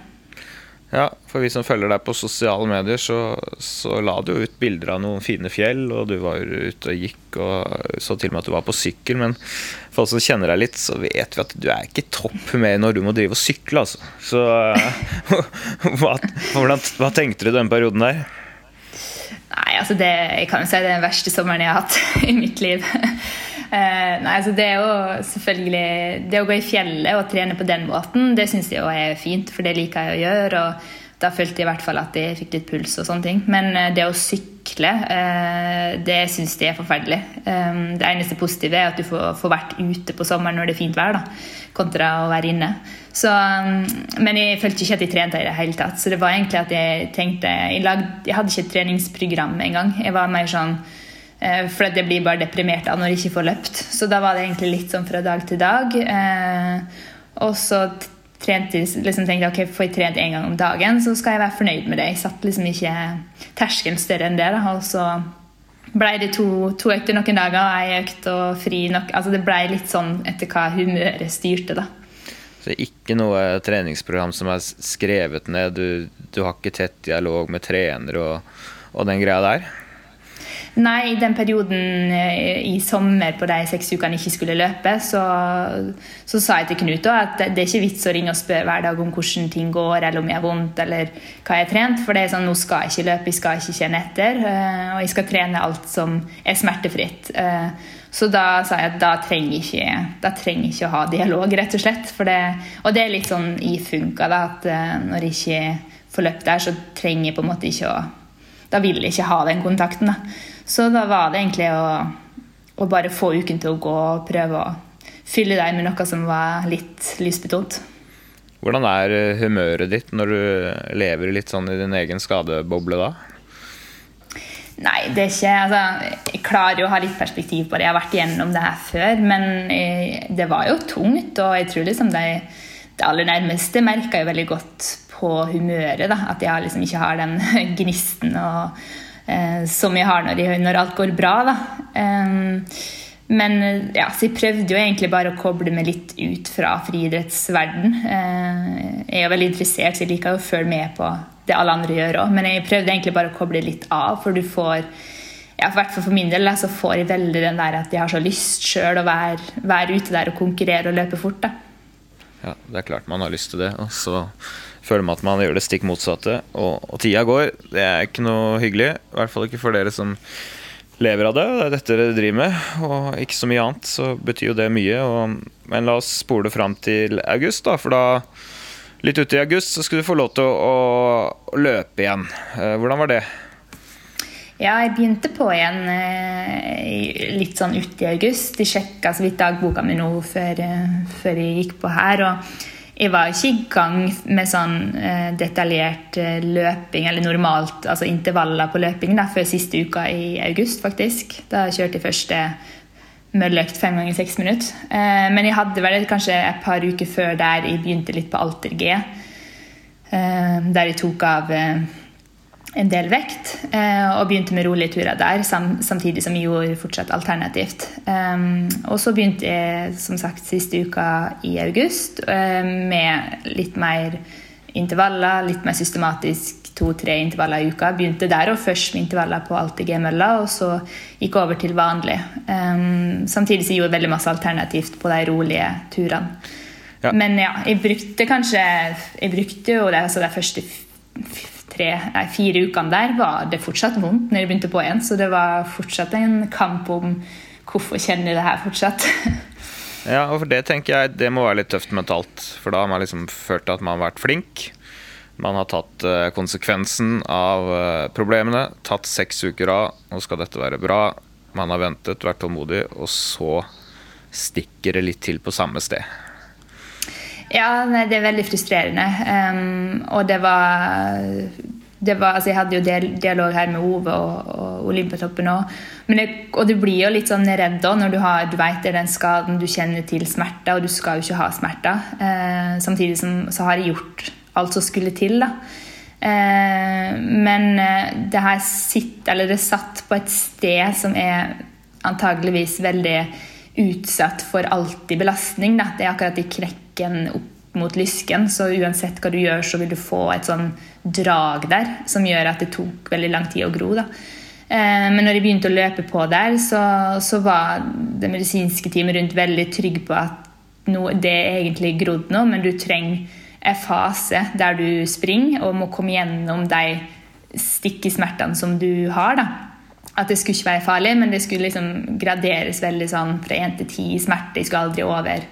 Ja, for vi som følger deg på sosiale medier, så, så la du ut bilder av noen fine fjell, og du var ute og gikk, og så til og med at du var på sykkel. Men for oss som kjenner deg litt, så vet vi at du er ikke i topp humør når du må drive og sykle, altså. Så hva, hvordan, hva tenkte du denne perioden der? Altså det, jeg kan jo si det er den verste sommeren jeg har hatt i mitt liv. Uh, nei, altså Det er jo selvfølgelig Det å gå i fjellet og trene på den måten, det syns jeg er fint, for det liker jeg å gjøre. og Da følte jeg i hvert fall at jeg fikk litt puls og sånne ting. Men uh, det å sykle, uh, det syns jeg er forferdelig. Um, det eneste positive er at du får, får, vært ute på sommeren når det er fint vær, da, kontra å være inne. Så, um, men jeg følte ikke at jeg trente i det hele tatt. Så det var egentlig at jeg tenkte Jeg, lagde, jeg hadde ikke et treningsprogram engang. Jeg var mer sånn For for jeg blir bare deprimert av når jeg ikke får løpt. Så da var det egentlig litt sånn fra dag til dag. Eh, og så trente, liksom tenkte jeg ok, får jeg trent én gang om dagen, så skal jeg være fornøyd med det. Jeg satt liksom ikke terskelen større enn det. Da. Og så ble det to, to økter noen dager, ei økt og fri nok. Altså det ble litt sånn etter hva humøret styrte, da. Så ikke noe treningsprogram som er skrevet ned, du, du har ikke tett dialog med trener og, og den greia der? Nei, i den perioden eh, i sommer på de seks ukene jeg ikke skulle løpe, så, så sa jeg til Knut at det er ikke vits å ringe og spørre hver dag om hvordan ting går, eller om jeg har vondt, eller hva jeg har trent. For det er sånn, nå skal jeg ikke løpe, jeg skal ikke kjenne etter. Eh, og jeg skal trene alt som er smertefritt. Eh, så da sa jeg at da trenger ikke, da trenger ikke å ha dialog, rett og slett. Det, og det er litt sånn i funka, da, at når jeg ikke får løpt der, så trenger jeg på en måte ikke å Da vil jeg ikke ha den kontakten. da. Så da var det egentlig å, å bare få uken til å gå og prøve å fylle deg med noe som var litt lysbetont. Hvordan er eh, humøret ditt når du lever litt sånn i din egen skadeboble da? Nei, det er ikke altså, Jeg klarer jo å ha litt perspektiv på det. Jeg har vært igjennom det her før. Men jeg, det var jo tungt, og jeg tror liksom de, det aller nærmeste merka jo veldig godt på humøret. da, At jeg liksom ikke har den gnisten og eh, som jeg har når, jeg, når, alt går bra. Da. Eh, men ja, så jeg prøvde jo egentlig bare å koble meg litt ut fra friidrettsverden. Eh, jeg er jo veldig interessert, så jeg liker å følge med på det alle andre gjør òg. Men jeg prøvde egentlig bare å koble litt av, for du får ja, for, for min del så får jeg veldig den der at jeg har så lyst sjøl å være, være, ute der og konkurrere og løpe fort. da. Ja, det er klart man har lyst til det. Og så føler man at man gjør det stikk motsatte. Og, og, tida går. Det er ikke noe hyggelig. I hvert fall ikke for dere som lever av det. Det er dette dere driver med, og ikke så mye annet. Så betyr jo det mye. Og, men la oss spole fram til august, da. For da, litt ute i august, så skulle du få lov til å, å løpe igjen. Eh, hvordan var det? Ja, jeg begynte på igjen eh, litt sånn uti august. Jeg sjekka så vidt dagboka mi nå før, eh, før, jeg gikk på her. og jeg var ikke i gang med sånn eh, detaljert eh, løping, eller normalt, altså intervaller på løping, da, før siste uka i august, faktisk. Da kjørte jeg første mølløkt fem ganger seks minutter. Eh, men jeg hadde vel kanskje et par uker før der jeg begynte litt på Alter G. Eh, der jeg tok av eh, en del vekt, eh, og begynte med rolige turer der, samtidig som jeg gjorde fortsatt alternativt. Um, og så begynte jeg som sagt siste uka i august eh, med litt mer intervaller, litt mer systematisk to-tre intervaller i uka. Begynte der og først med intervaller på alltid G-mølla, og så gikk over til vanlig. Um, samtidig som jeg gjorde veldig masse alternativt på de rolige turene. Ja. Men ja, jeg brukte kanskje Jeg brukte jo det, altså de første tre, nei, fire ukene der var det fortsatt vondt når jeg begynte på igjen. Så det var fortsatt en kamp om hvorfor kjenner jeg det her fortsatt. ja, og for det tenker jeg det må være litt tøft mentalt. For da har man liksom følt at man har vært flink. Man har tatt uh, konsekvensen av uh, problemene. Tatt seks uker av. Nå skal dette være bra. Man har ventet, vært tålmodig, og så stikker det litt til på samme sted. Ja, det er veldig frustrerende. Um, og det var var, altså jeg hadde jo dialog her med Ove og, og Olympiatoppen òg. Og du blir jo litt sånn redd da når du, har, du vet det er den skaden, du kjenner til smerter, og du skal jo ikke ha smerter. Uh, samtidig som så har jeg gjort alt som skulle til. da. Eh, men eh, det her sitt, eller det satt på et sted som er antageligvis veldig utsatt for alltid belastning. Da. Det er akkurat i krekken opp mot lysken, så uansett hva du gjør, så vil du få et sånn drag der som gjør at det tok veldig lang tid å gro. da. Eh, men når jeg begynte å løpe på der, så, så var det medisinske teamet rundt veldig trygg på at no, det er egentlig grodd nå, men du trenger en fase der du springer og må komme gjennom de stikkesmertene som du har. da. At det skulle ikke være farlig, men det skulle liksom graderes veldig sånn fra én til ti smerte. Jeg skulle aldri over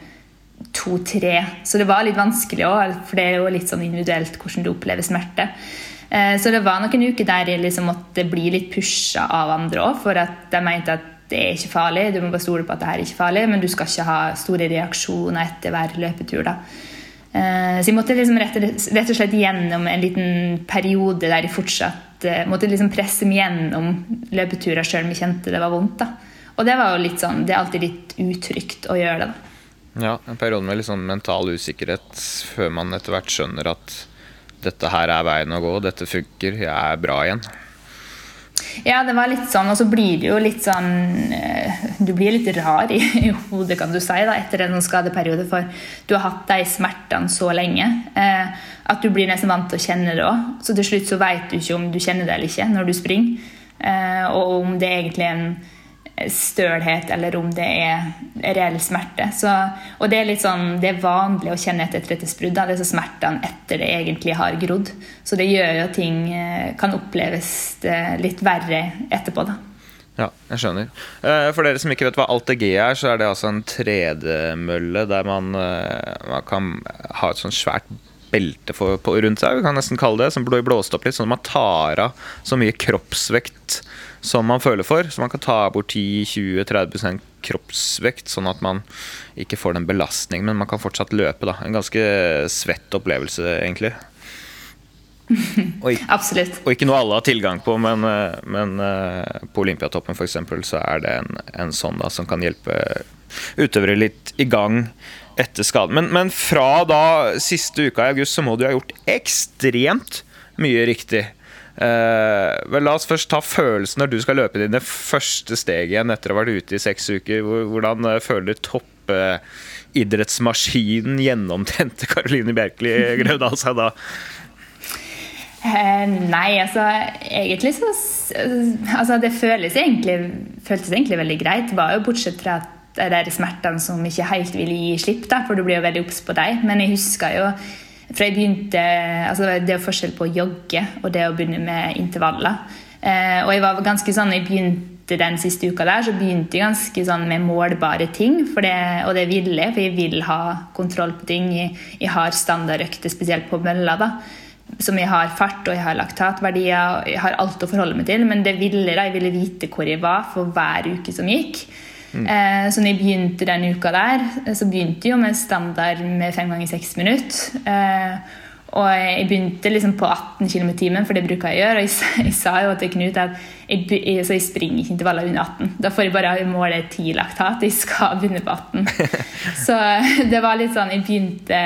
to-tre. Så det var litt vanskelig òg, for det er jo litt sånn individuelt hvordan du opplever smerte. Eh, så det var noen uker der jeg liksom måtte bli litt pusha av andre òg, for at de mente at det er ikke farlig, du må bare stole på at det her er ikke farlig, men du skal ikke ha store reaksjoner etter hver løpetur. da. Eh, så jeg måtte liksom rett, og slett gjennom en liten periode der jeg fortsatt eh, måtte liksom presse meg gjennom løpeturer sjøl om jeg kjente det var vondt. da. Og det var jo litt sånn, det er alltid litt utrygt å gjøre det. da. Ja, en periode med litt sånn mental usikkerhet før man etter hvert skjønner at dette her er veien å gå, dette funker, jeg er bra igjen. Ja, det var litt sånn, og så blir det jo litt sånn eh, Du blir litt rar i, i hodet, kan du si, da, etter en sånn skadeperiode, for du har hatt de smertene så lenge eh, at du blir nesten vant til å kjenne det òg. Så til slutt så veit du ikke om du kjenner det eller ikke når du springer, eh, og om det egentlig er en stølhet, eller om det er reell smerte. Så, og det er litt sånn, det er vanlig å kjenne etter et rettighetsbrudd. Disse smertene etter det egentlig har grodd. Så det gjør jo at ting eh, kan oppleves eh, litt verre etterpå. da. Ja, jeg skjønner. Eh, for dere som ikke vet hva AltG er, så er det altså en tredemølle der man, man kan ha et sånt svært belte for, på, rundt seg, vi kan nesten kalle det, som blir blåst opp litt, sånn at man tar av så mye kroppsvekt som man føler for. Så man kan ta bort 10-20-30 kroppsvekt, sånn at man ikke får den belastningen, men man kan fortsatt løpe. da. En ganske svett opplevelse, egentlig. Og Absolutt. Og ikke noe alle har tilgang på, men, eh, men eh, på Olympiatoppen f.eks. så er det en, en sånn da, som kan hjelpe utøvere litt i gang etter skaden. Men, men, fra da siste uka i august så må du ha gjort ekstremt mye riktig. Uh, vel, la oss først ta følelsen når du skal løpe dine første steg igjen etter å ha vært ute i seks uker. Hvordan føler føler toppidrettsmaskinen, uh, gjennomtrente Karoline Bjerkeli Grøvdal seg da? Uh, nei, altså egentlig så altså, Det føles egentlig, føltes egentlig veldig greit. Var jo bortsett fra at det er smertene som ikke helt ville gi slipp, da, for du blir jo veldig obs på deg. Men jeg husker jo fra jeg begynte, altså Det er forskjell på å jogge og det å begynne med intervaller. Eh, og jeg var ganske sånn, jeg begynte den siste uka der, så begynte jeg ganske sånn med målbare ting. Det, og det ville jeg, for jeg vil ha kontroll på ting. Jeg, jeg har standardøkter, spesielt på mølla. da, Som jeg har fart og jeg har laktatverdier. Jeg har alt å forholde meg til. Men det ville da, jeg ville vite hvor jeg var for hver uke som gikk. Mm. Eh, så når jeg begynte den uka der, så begynte jeg jo med standard med fem ganger seks minutter. Eh, og jeg begynte liksom på 18 km i timen, for det bruker jeg å gjøre. Og jeg, jeg sa jo til Knut at jeg, jeg, jeg springer ikke intervaller under 18. Da får jeg bare måle 10 laktat. Jeg skal begynne på 18. Så det var litt sånn Jeg begynte,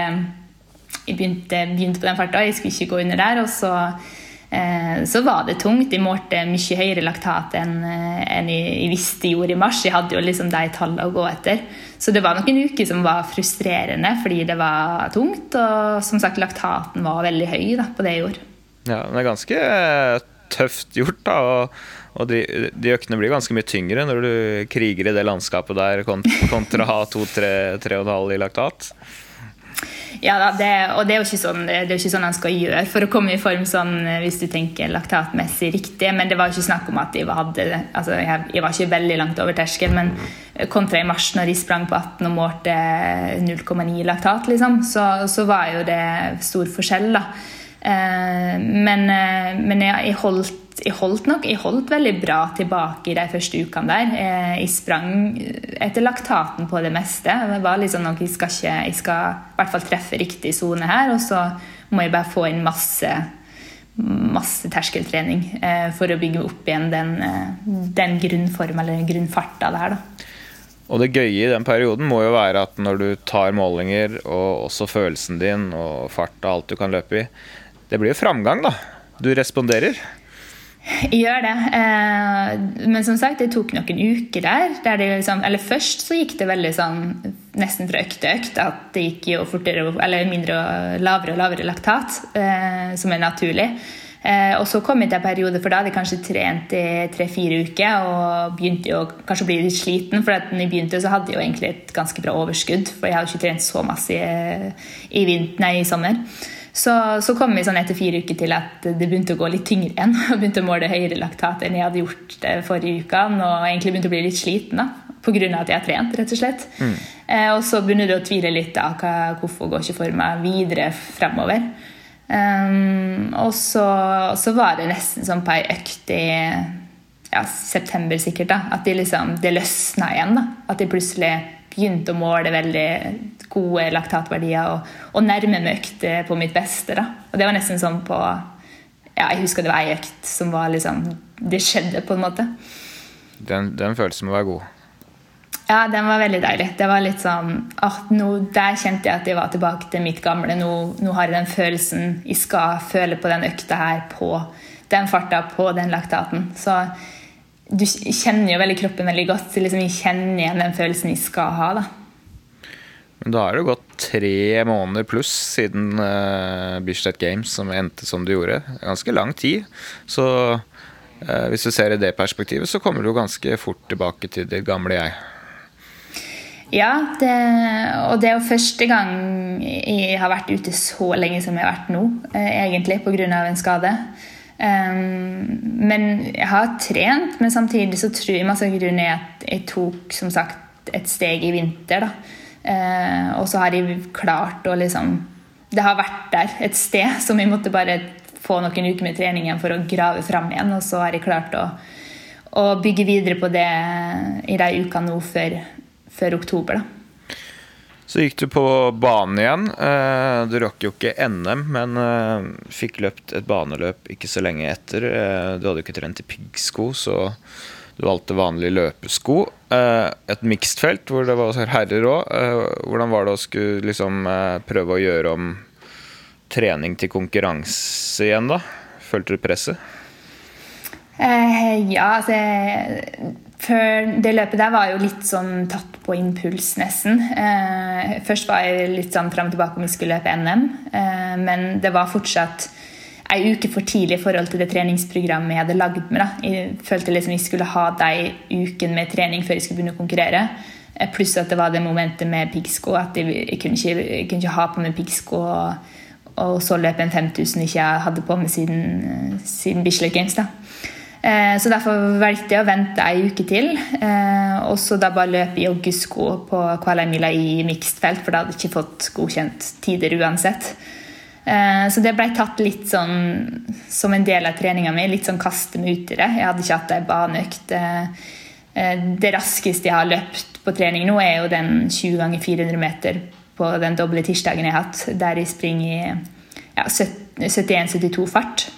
jeg begynte, begynte på den farta. Jeg skulle ikke gå under der. Og så Eh, så var det tungt. Jeg målte mye høyere laktat enn, eh, enn jeg, visste jeg gjorde i mars. Jeg hadde jo liksom de tallene å gå etter. Så det var noen uker som var frustrerende fordi det var tungt. Og som sagt, laktaten var veldig høy da, på det jeg gjorde. Ja, det er ganske eh, tøft gjort, da. Og, og de, de, øktene blir ganske mye tyngre når du kriger i det landskapet der kontra å ha 2-3,5 i laktat. Ja, det, og det er, jo ikke sånn, det er jo ikke sånn han skal gjøre for å komme i form sånn, hvis du tenker laktatmessig riktig. Men det var jo ikke snakk om at jeg hadde altså jeg, jeg var ikke veldig langt over terskelen. Men kontra i mars, når de sprang på 18 og målte 0,9 laktat, liksom, så, så, var jo det stor forskjell. da. Eh, men, eh, men jeg, jeg holdt jeg holdt nok jeg holdt veldig bra tilbake i de første ukene der. Eh, jeg sprang etter laktaten på det meste. Det var liksom noe jeg skal ikke Jeg skal i hvert fall treffe riktig sone her, og så må jeg bare få inn masse masse terskeltrening eh, for å bygge opp igjen den, eh, den grunnform eller grunnfarta der. da. Og det gøye i den perioden må jo være at når du tar målinger, og også følelsen din og fart og alt du kan løpe i, det blir jo framgang, da. Du responderer. Gjør det. Eh, men som sagt, det tok noen uker der. der liksom, eller Først så gikk det veldig sånn nesten fra økt til økt at det gikk jo fortere, eller mindre og lavere og lavere laktat, eh, som er naturlig. Eh, og så kom jeg til en periode, for da hadde jeg kanskje trent i tre-fire uker og begynte jo kanskje å bli litt sliten. For da jeg begynte, så hadde jeg jo egentlig et ganske bra overskudd, for jeg hadde ikke trent så masse i, i, vinter, nei, i sommer. Så, så, kom vi sånn etter fire uker til at det begynte å gå litt tyngre igjen. og begynte å måle høyere laktat enn jeg hadde gjort det forrige uka. Og egentlig begynte å bli litt sliten da, pga. at jeg har trent. rett og slett. Mm. Eh, og så begynner du å tvile litt da, hva, hvorfor går ikke for meg videre fremover. Um, og så, så, var det nesten sånn på ei økt i ja, september sikkert da, at de liksom, det løsna igjen. da, At de plutselig begynte å måle veldig gode laktatverdier og, og nærme meg økt på mitt beste. da. Og det var nesten sånn på ja, Jeg husker det var ei økt som var liksom Det skjedde, på en måte. Den, den følelsen må være god. Ja, den var veldig deilig. Det var litt sånn at nå, Der kjente jeg at jeg var tilbake til mitt gamle. Nå, nå har jeg den følelsen jeg skal føle på den økta her, på den farta, på den laktaten. Så du kjenner jo veldig kroppen veldig godt. Så liksom jeg kjenner igjen den følelsen jeg skal ha. da. Men da er det gått tre måneder pluss siden uh, Bislett Games som endte som det gjorde. Ganske lang tid. Så uh, hvis du ser i det perspektivet, så kommer du ganske fort tilbake til det gamle jeg. Ja, det, og det er jo første gang jeg har vært ute så lenge som jeg har vært nå, uh, egentlig, pga. en skade. Um, men jeg har trent, men samtidig så tror jeg masse grunner at jeg tok som sagt et steg i vinter. da Eh, og så har jeg klart å liksom Det har vært der et sted som jeg måtte bare få noen uker med trening igjen for å grave fram igjen. Og så har jeg klart å, å bygge videre på det i de ukene nå før, før oktober. da. Så gikk du på banen igjen. Eh, du rakk jo ikke NM, men eh, fikk løpt et baneløp ikke så lenge etter. Eh, du hadde jo ikke trent i piggsko, så du valgte vanlige løpesko. Et mixtfelt hvor det var herrer òg. Hvordan var det å skulle liksom prøve å gjøre om trening til konkurranse igjen, da? Følte du presset? Eh, ja, altså Før det løpet der var jo litt sånn tatt på impuls, nesten. Eh, først var jeg litt sånn fram og tilbake om vi skulle løpe NM, eh, men det var fortsatt ei uke for tidlig i forhold til det treningsprogrammet jeg hadde lagd med. Da. Jeg følte liksom jeg skulle ha de ukene med trening før jeg skulle begynne å konkurrere. Eh, pluss at det var det momentet med piggsko. At jeg, jeg, kunne ikke, jeg, kunne ikke, ha på meg piggsko og, så løpe en 5000 jeg ikke hadde på meg siden, eh, siden Bislett Games. da. Eh, så derfor valgte jeg å vente ei uke til. Og så da bare løpe i joggesko på Kvalheimila i mixed felt, for da hadde jeg ikke fått godkjent tider uansett. Eh, så det ble tatt litt sånn som en del av treninga mi. Litt sånn kaste meg ut i det. Jeg hadde ikke hatt ei baneøkt. Eh, eh, det raskeste jeg har løpt på trening nå, er jo den 20 ganger 400 meter på den doble tirsdagen jeg har hatt, der jeg springer i ja, 71-72 fart.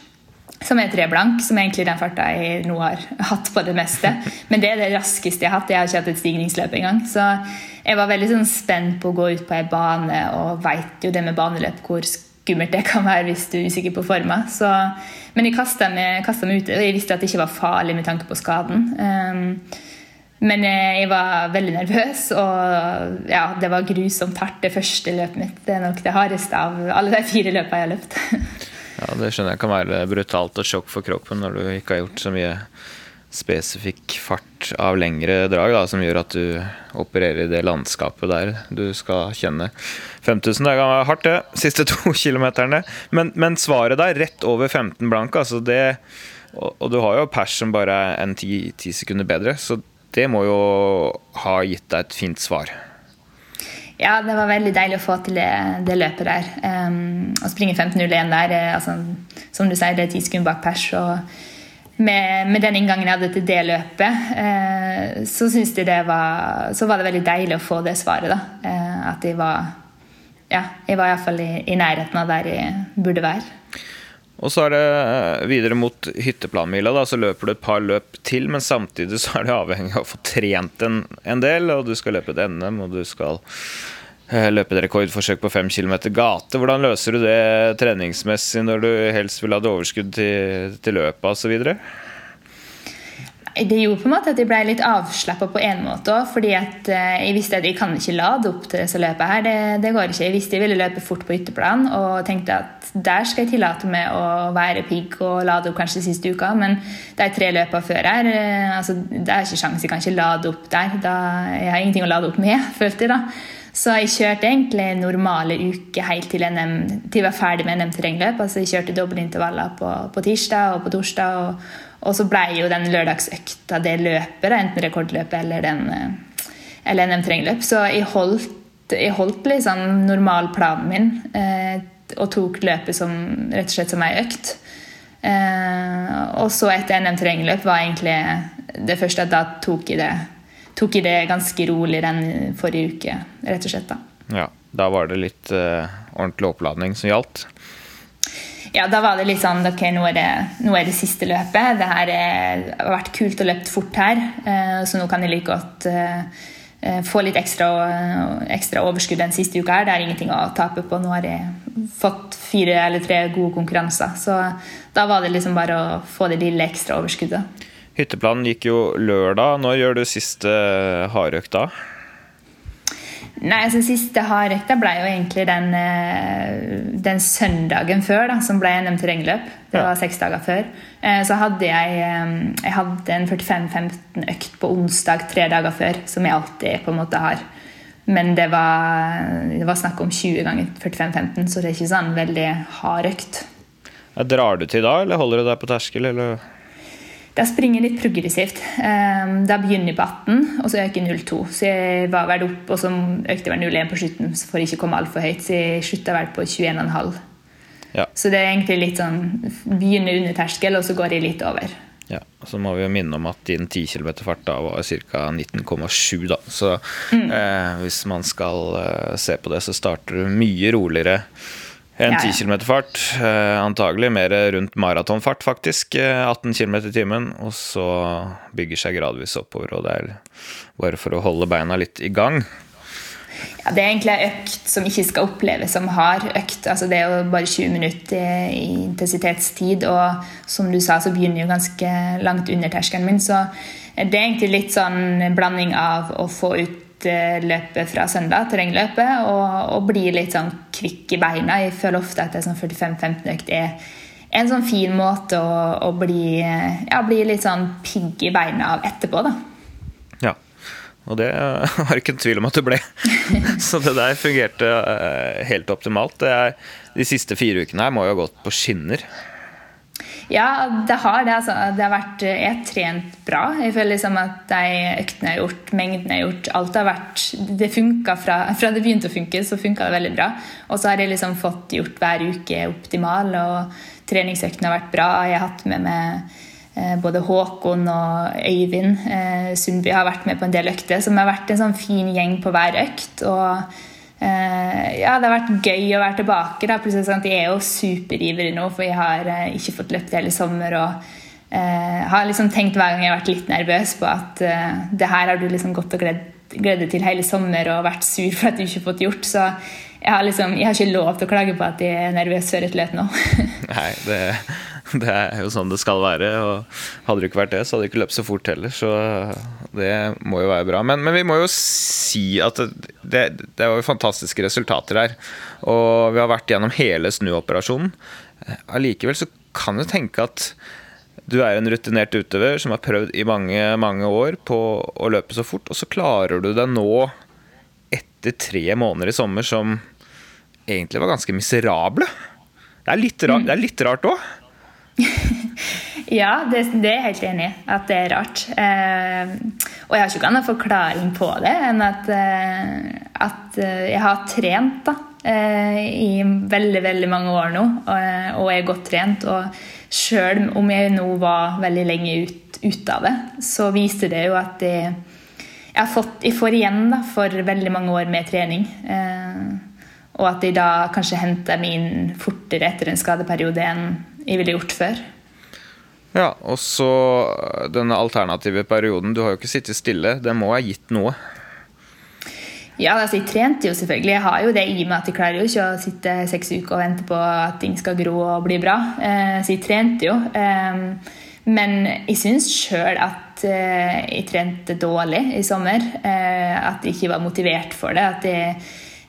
Som er tre blank, som er egentlig den farta jeg nå har hatt på det meste. Men det er det raskeste jeg har hatt. Jeg har ikke hatt et stigningsløp engang. Så jeg var veldig sånn spent på å gå ut på ei bane, og veit jo det med baneløp hvor skummelt det kan være hvis du er usikker på forma. Så, men jeg kasta meg, meg ut, og jeg visste at det ikke var farlig med tanke på skaden. Um, men jeg var veldig nervøs, og ja, det var grusomt hardt det første løpet mitt. Det er nok det hardeste av alle de fire løpene jeg har løpt. ja, Det skjønner jeg kan være brutalt og sjokk for kroppen når du ikke har gjort så mye spesifikk fart av lengre drag da, som gjør at du opererer i det landskapet der du skal kjenne. 5000 det er hardt, det. Siste to kilometerne. Men, men, svaret der, rett over 15 blank, altså det og, og, du har jo pers som bare er en ti, ti sekunder bedre, så det må jo ha gitt deg et fint svar. Ja, det var veldig deilig å få til det, det løpet der. Um, å springe 15.01 der, altså, som du sier, det er ti sekunder bak pers. og med, med, den inngangen jeg hadde til det løpet, eh, så det var Så var det veldig deilig å få det svaret, da. Eh, at jeg var Ja, jeg var iallfall i, i nærheten av der jeg burde være. Og så er det eh, videre mot hytteplanmila. Da, så løper du et par løp til, men samtidig så er du avhengig av å få trent en, en del. Og du skal løpe et NM, og du skal eh, løpe et rekordforsøk på fem km gate. Hvordan løser du det treningsmessig når du helst vil ha et overskudd til, til løpet osv.? Det gjorde på en måte at jeg ble litt avslappa på en måte òg. Fordi at eh, jeg visste at jeg kan ikke lade opp til disse løpene her. Det, det, går ikke. Jeg visste jeg ville løpe fort på ytterplan og tenkte at der skal jeg tillate meg å være pigg og lade opp kanskje siste uka. Men de tre løpene før her, eh, altså, det er ikke sjans. Jeg kan ikke lade opp der. Da, jeg har ingenting å lade opp med, følte jeg da. Så jeg kjørte egentlig normale uker helt til, NM, til jeg var ferdig med NM-terrengløp. Altså jeg kjørte dobbeltintervaller på, på tirsdag og på torsdag. og og så ble jo den lørdagsøkta det løpet, enten rekordløpet eller, eh, eller NM terrengløp. Så jeg holdt, jeg holdt liksom normalplanen min eh, og tok løpet som, rett og slett som ei økt. Eh, og så etter NM terrengløp var egentlig det første at da tok jeg det, tok jeg det ganske rolig den forrige uke, rett og slett. da. Ja, da var det litt eh, ordentlig oppladning som gjaldt? Ja, da var det litt sånn Ok, nå er det, nå er det siste løpet. Det her er, har vært kult å løpe fort her, eh, så nå kan jeg like godt eh, eh, få litt ekstra, ekstra, overskudd den siste uka. her. Det er ingenting å tape på. Nå har jeg fått fire eller tre gode konkurranser. Så da var det liksom bare å få det lille ekstra overskuddet. Hytteplanen gikk jo lørdag. Når gjør du siste hardøkta? Nei, altså Siste hardøkta ble jo egentlig den, eh, den, søndagen før, da, som ble NM terrengløp. Det var seks dager før. Eh, så hadde jeg, eh, jeg hadde en 45-15-økt på onsdag tre dager før, som jeg alltid på en måte har. Men det var, det var snakk om 20 ganger 45-15, så det er ikke sånn veldig hard økt. Drar du til da, eller holder du deg på terskel? eller... Da springer jeg litt progressivt. Ehm, da begynner jeg på 18, og så øker jeg 0,2. Så jeg var vel opp, og så økte jeg vel 0,1 på slutten for å ikke komme altfor høyt. Så jeg slutta vel på 21,5. Ja. Så det er egentlig litt sånn begynner under terskel, og så går jeg litt over. Ja, Så må vi jo minne om at din 10 km-fart da var ca. 19,7. da. Så mm. eh, hvis man skal eh, se på det, så starter du mye roligere en 10 km fart, eh, antagelig mer rundt maratonfart, faktisk. 18 eh, km i timen. Og så bygger seg gradvis oppover, og det er bare for å holde beina litt i gang. Ja, det er egentlig en økt som ikke skal oppleves som hard økt. Altså, det er jo bare 20 minutter i intensitetstid, og som du sa, så begynner jo ganske langt under terskelen min. Så det er egentlig litt sånn blanding av å få ut løpet fra søndag, terrengløpet, og, og bli litt sånn kvikk i beina. Jeg føler ofte at det sånn 45-15-økt er en sånn fin måte å, å bli, ja, bli, litt sånn pigg i beina av etterpå, da. Ja, og det har ikke en tvil om at det ble. Så det der fungerte eh, helt optimalt. Er, de siste fire ukene her må jo ha gått på skinner. Ja, det har det. Altså. Det har vært Jeg har trent bra. Jeg føler liksom at de øktene jeg har gjort, mengden jeg har gjort, alt har vært Det funka fra, fra, det begynte å funke, så funka det veldig bra. Og så har jeg liksom fått gjort hver uke optimal, og treningsøktene har vært bra. Jeg har hatt med meg eh, både Håkon og Øyvind eh, Sundby har vært med på en del økter, som har vært en sånn fin gjeng på hver økt. og ja, det har vært gøy å være tilbake. Da. Plutselig sånn Jeg er jo superivrig nå, for jeg har uh, ikke fått løpt hele sommer. Og uh, har liksom tenkt hver gang jeg har vært litt nervøs på at det her har du liksom gått og gledd deg til hele sommer og vært sur for at du ikke har fått gjort. Så jeg har, liksom, jeg har ikke lov til å klage på at jeg er nervøs før et løp nå. Nei, det Det er jo sånn det skal være. og Hadde det ikke vært det, så hadde det ikke løpt så fort heller. Så det må jo være bra. Men, men vi må jo si at det, det var jo fantastiske resultater her. Og vi har vært gjennom hele snuoperasjonen. Allikevel så kan du tenke at du er en rutinert utøver som har prøvd i mange, mange år på å løpe så fort, og så klarer du det nå, etter tre måneder i sommer, som egentlig var ganske miserable. Det er litt rart, det er litt rart òg. ja, det, det, er jeg helt enig i. At det er rart. Eh, og jeg har ikke noen forklaring på det enn at, eh, at eh, jeg har trent da, eh, i veldig, veldig mange år nå, og, og er godt trent. Og sjøl om jeg nå var veldig lenge ut, ut av det, så viser det jo at jeg, jeg, fått, jeg får igjen da, for veldig mange år med trening. Eh, og at de da kanskje henter meg inn fortere etter en skadeperiode enn jeg ville gjort før. Ja, og så denne alternative perioden. Du har jo ikke sittet stille. Det må ha gitt noe? Ja, altså jeg trente jo selvfølgelig. Jeg har jo det i meg at jeg klarer jo ikke å sitte seks uker og vente på at ting skal gro og bli bra. Eh, så jeg trente jo. Eh, men jeg syns sjøl at eh, jeg trente dårlig i sommer. Eh, at jeg ikke var motivert for det. At jeg,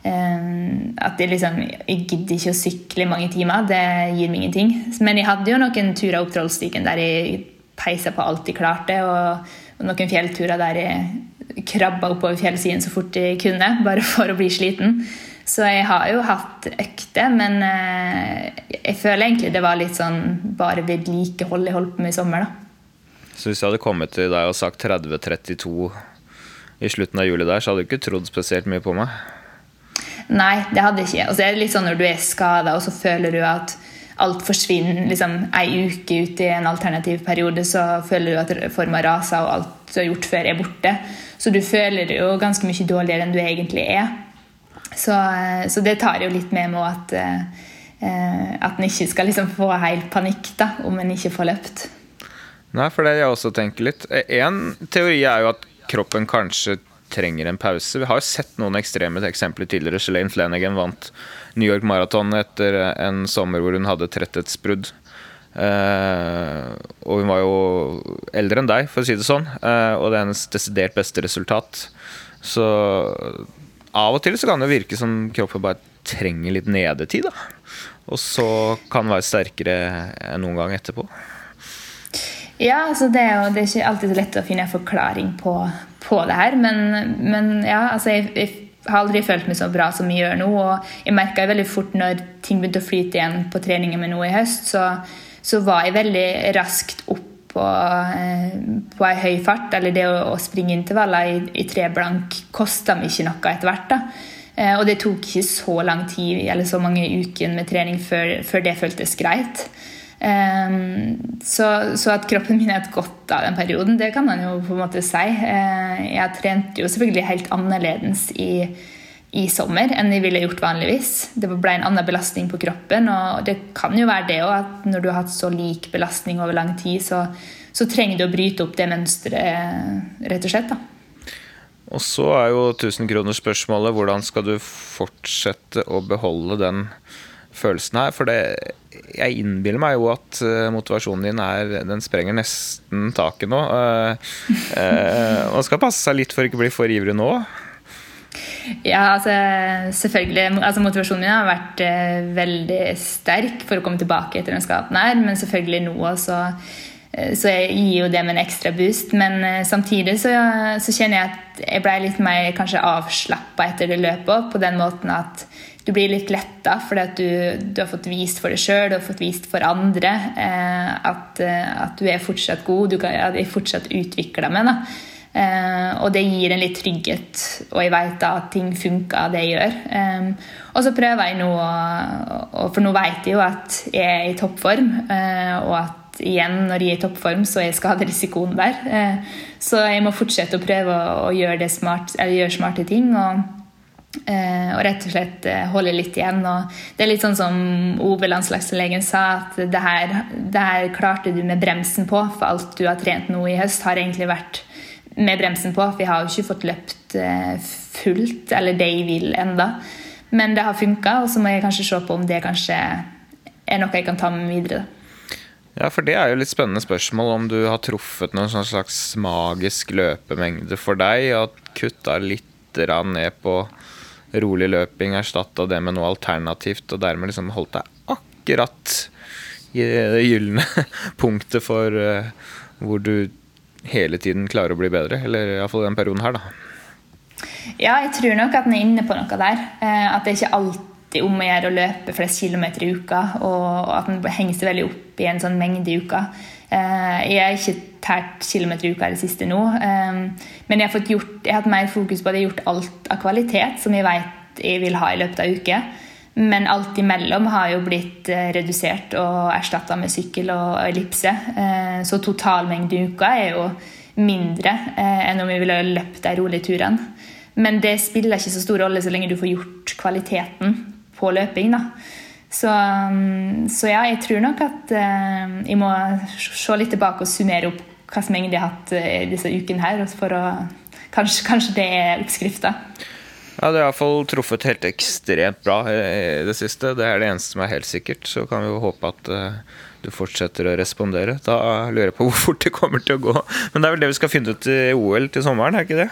eh, at jeg liksom Jeg gidder ikke å sykle i mange timer. Det gir meg ingenting. Men jeg hadde jo noen turer opp Trollstigen der jeg peisa på alt jeg klarte, og, og noen fjellturer der jeg krabba oppover fjellsiden så fort jeg kunne, bare for å bli sliten. Så jeg har jo hatt økter, men eh, jeg føler egentlig det var litt sånn bare vedlikehold jeg holdt på med i sommer. da. Så hvis jeg hadde kommet til deg og sagt 30-32 i slutten av juli der, så hadde du ikke trodd spesielt mye på meg? Nei, det hadde jeg ikke. Og så er det litt sånn når du er skada, og så føler du at alt forsvinner liksom ei uke ut i en alternativ periode, så føler du at forma raser, og alt du har gjort før, er borte. Så du føler jo ganske mye dårligere enn du egentlig er. Så, eh, så det tar jo litt med meg at eh, at en ikke skal liksom få helt panikk da, om en ikke får løpt. Nei, for det jeg også tenker litt. En teori er jo at kroppen kanskje trenger en pause. Vi har jo sett noen ekstreme eksempler tidligere. Shalane Flanagan vant New York Marathon etter en sommer hvor hun hadde tretthetsbrudd. Uh, og hun var jo eldre enn deg, for å si det sånn. Uh, og det er hennes desidert beste resultat. Så av og til så kan det virke som kroppen bare trenger litt nedetid. da Og så kan være sterkere enn noen gang etterpå. Ja, altså det, er jo, det er ikke alltid så lett å finne en forklaring på, på det her. Men, men ja, altså jeg, jeg, har aldri følt meg så bra som jeg gjør nå. Og jeg merka veldig fort når ting begynte å flyte igjen på treningen min nå i høst, så, så var jeg veldig raskt opp på, eh, på ei høy fart. Eller det å, å springe intervaller i, i tre blank kosta meg ikke noe etter hvert. da. Eh, og det tok ikke så lang tid eller så mange uker med trening før, før det føltes greit. Um, så, så, at kroppen min er et godt av den perioden, det kan man jo på en måte si. Uh, jeg trente jo selvfølgelig helt annerledes i, i, sommer enn jeg ville gjort vanligvis. Det ble en annen belastning på kroppen, og det kan jo være det òg at når du har hatt så lik belastning over lang tid, så, så trenger du å bryte opp det mønsteret, rett og slett. da. Og så er jo tusenkronersspørsmålet hvordan skal du fortsette å beholde den følelsen her? For det, jeg innbiller meg jo at uh, motivasjonen din er Den sprenger nesten taket nå. Uh, uh, man skal passe seg litt for ikke å bli for ivrig nå. Ja, altså selvfølgelig altså, Motivasjonen min har vært veldig sterk for å komme tilbake etter den skaden her, men selvfølgelig nå også så jeg gir jo det med en ekstra boost. Men samtidig så, så kjenner jeg at jeg ble litt mer kanskje avslappa etter det løpet. På den måten at du blir litt letta fordi at du, du, har fått vist for deg sjøl og fått vist for andre eh, at, eh, at, du er fortsatt god, du kan, at jeg fortsatt utvikler meg. Eh, og det gir en litt trygghet, og jeg vet da at ting funker, det jeg gjør. Eh, og så prøver jeg nå, for nå vet jeg jo at jeg er i toppform, eh, og at igjen, når jeg er i toppform, så er skaderisikoen der. Eh, så jeg må fortsette å prøve å, gjøre, smart, gjøre smarte ting. og og rett og slett eh, holde litt igjen. Og det er litt sånn som Ove, landslagslegen, sa, at det her, det her, klarte du med bremsen på. For alt du har trent nå i høst, har egentlig vært med bremsen på. For vi har jo ikke fått løpt eh, fullt, eller det jeg vil, enda. Men det har funka, og så må jeg kanskje se på om det kanskje er noe jeg kan ta med videre. Ja, for det er jo litt spennende spørsmål om du har truffet noen sånn slags magisk løpemengde for deg, og kutta litt ned på rolig løping, erstatta det med noe alternativt, og dermed liksom holdt deg akkurat i det gylne punktet for uh, hvor du hele tiden klarer å bli bedre. Eller iallfall den perioden her, da. Ja, jeg tror nok at den er inne på noe der. Uh, at det ikke alltid om å gjøre å løpe flest kilometer i uka, og at den henger seg veldig opp i en sånn mengde i uka. Uh, jeg har ikke tært kilometer i uka i det siste nå. Um, men jeg har, fått gjort, jeg har hatt mer fokus på at jeg har gjort alt av kvalitet som jeg vet jeg vil ha i løpet av uke. Men alt imellom har jo blitt uh, redusert og erstatta med sykkel og ellipse. Så totalmengden i uka er jo mindre enn om vi ville løpt de rolige turene. Men det spiller ikke så stor rolle så lenge du får gjort kvaliteten på løping. da. Så, um, så, ja, jeg tror nok at uh, jeg må se litt tilbake og summere opp hva som egentlig har hatt uh, disse ukene her. For å, kanskje, kanskje det er oppskrifta. Ja, Det har iallfall truffet helt ekstremt bra i det siste. Det er det eneste som er helt sikkert. Så kan vi jo håpe at uh, du fortsetter å respondere. Da lurer jeg på hvor fort det kommer til å gå. Men det er vel det vi skal finne ut i OL til sommeren, er ikke det?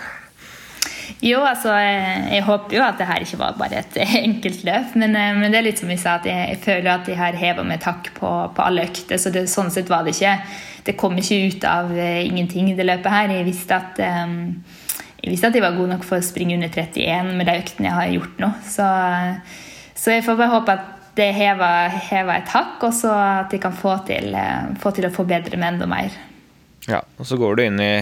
Jo, altså, jeg, jeg, håper jo at det her ikke var bare et enkelt løp. Men, eh, men, det er litt som vi sa, at jeg, jeg føler at de her hever med takk på, på alle økter. Så det, sånn sett var det ikke Det kom ikke ut av uh, ingenting, det løpet her. Jeg visste at um, jeg visste at jeg var god nok for å springe under 31 med de øktene jeg har gjort nå. Så, så jeg får bare håpe at det hever, hever et hakk, og så at jeg kan få til, få til å forbedre meg enda mer. Ja, og så går du inn i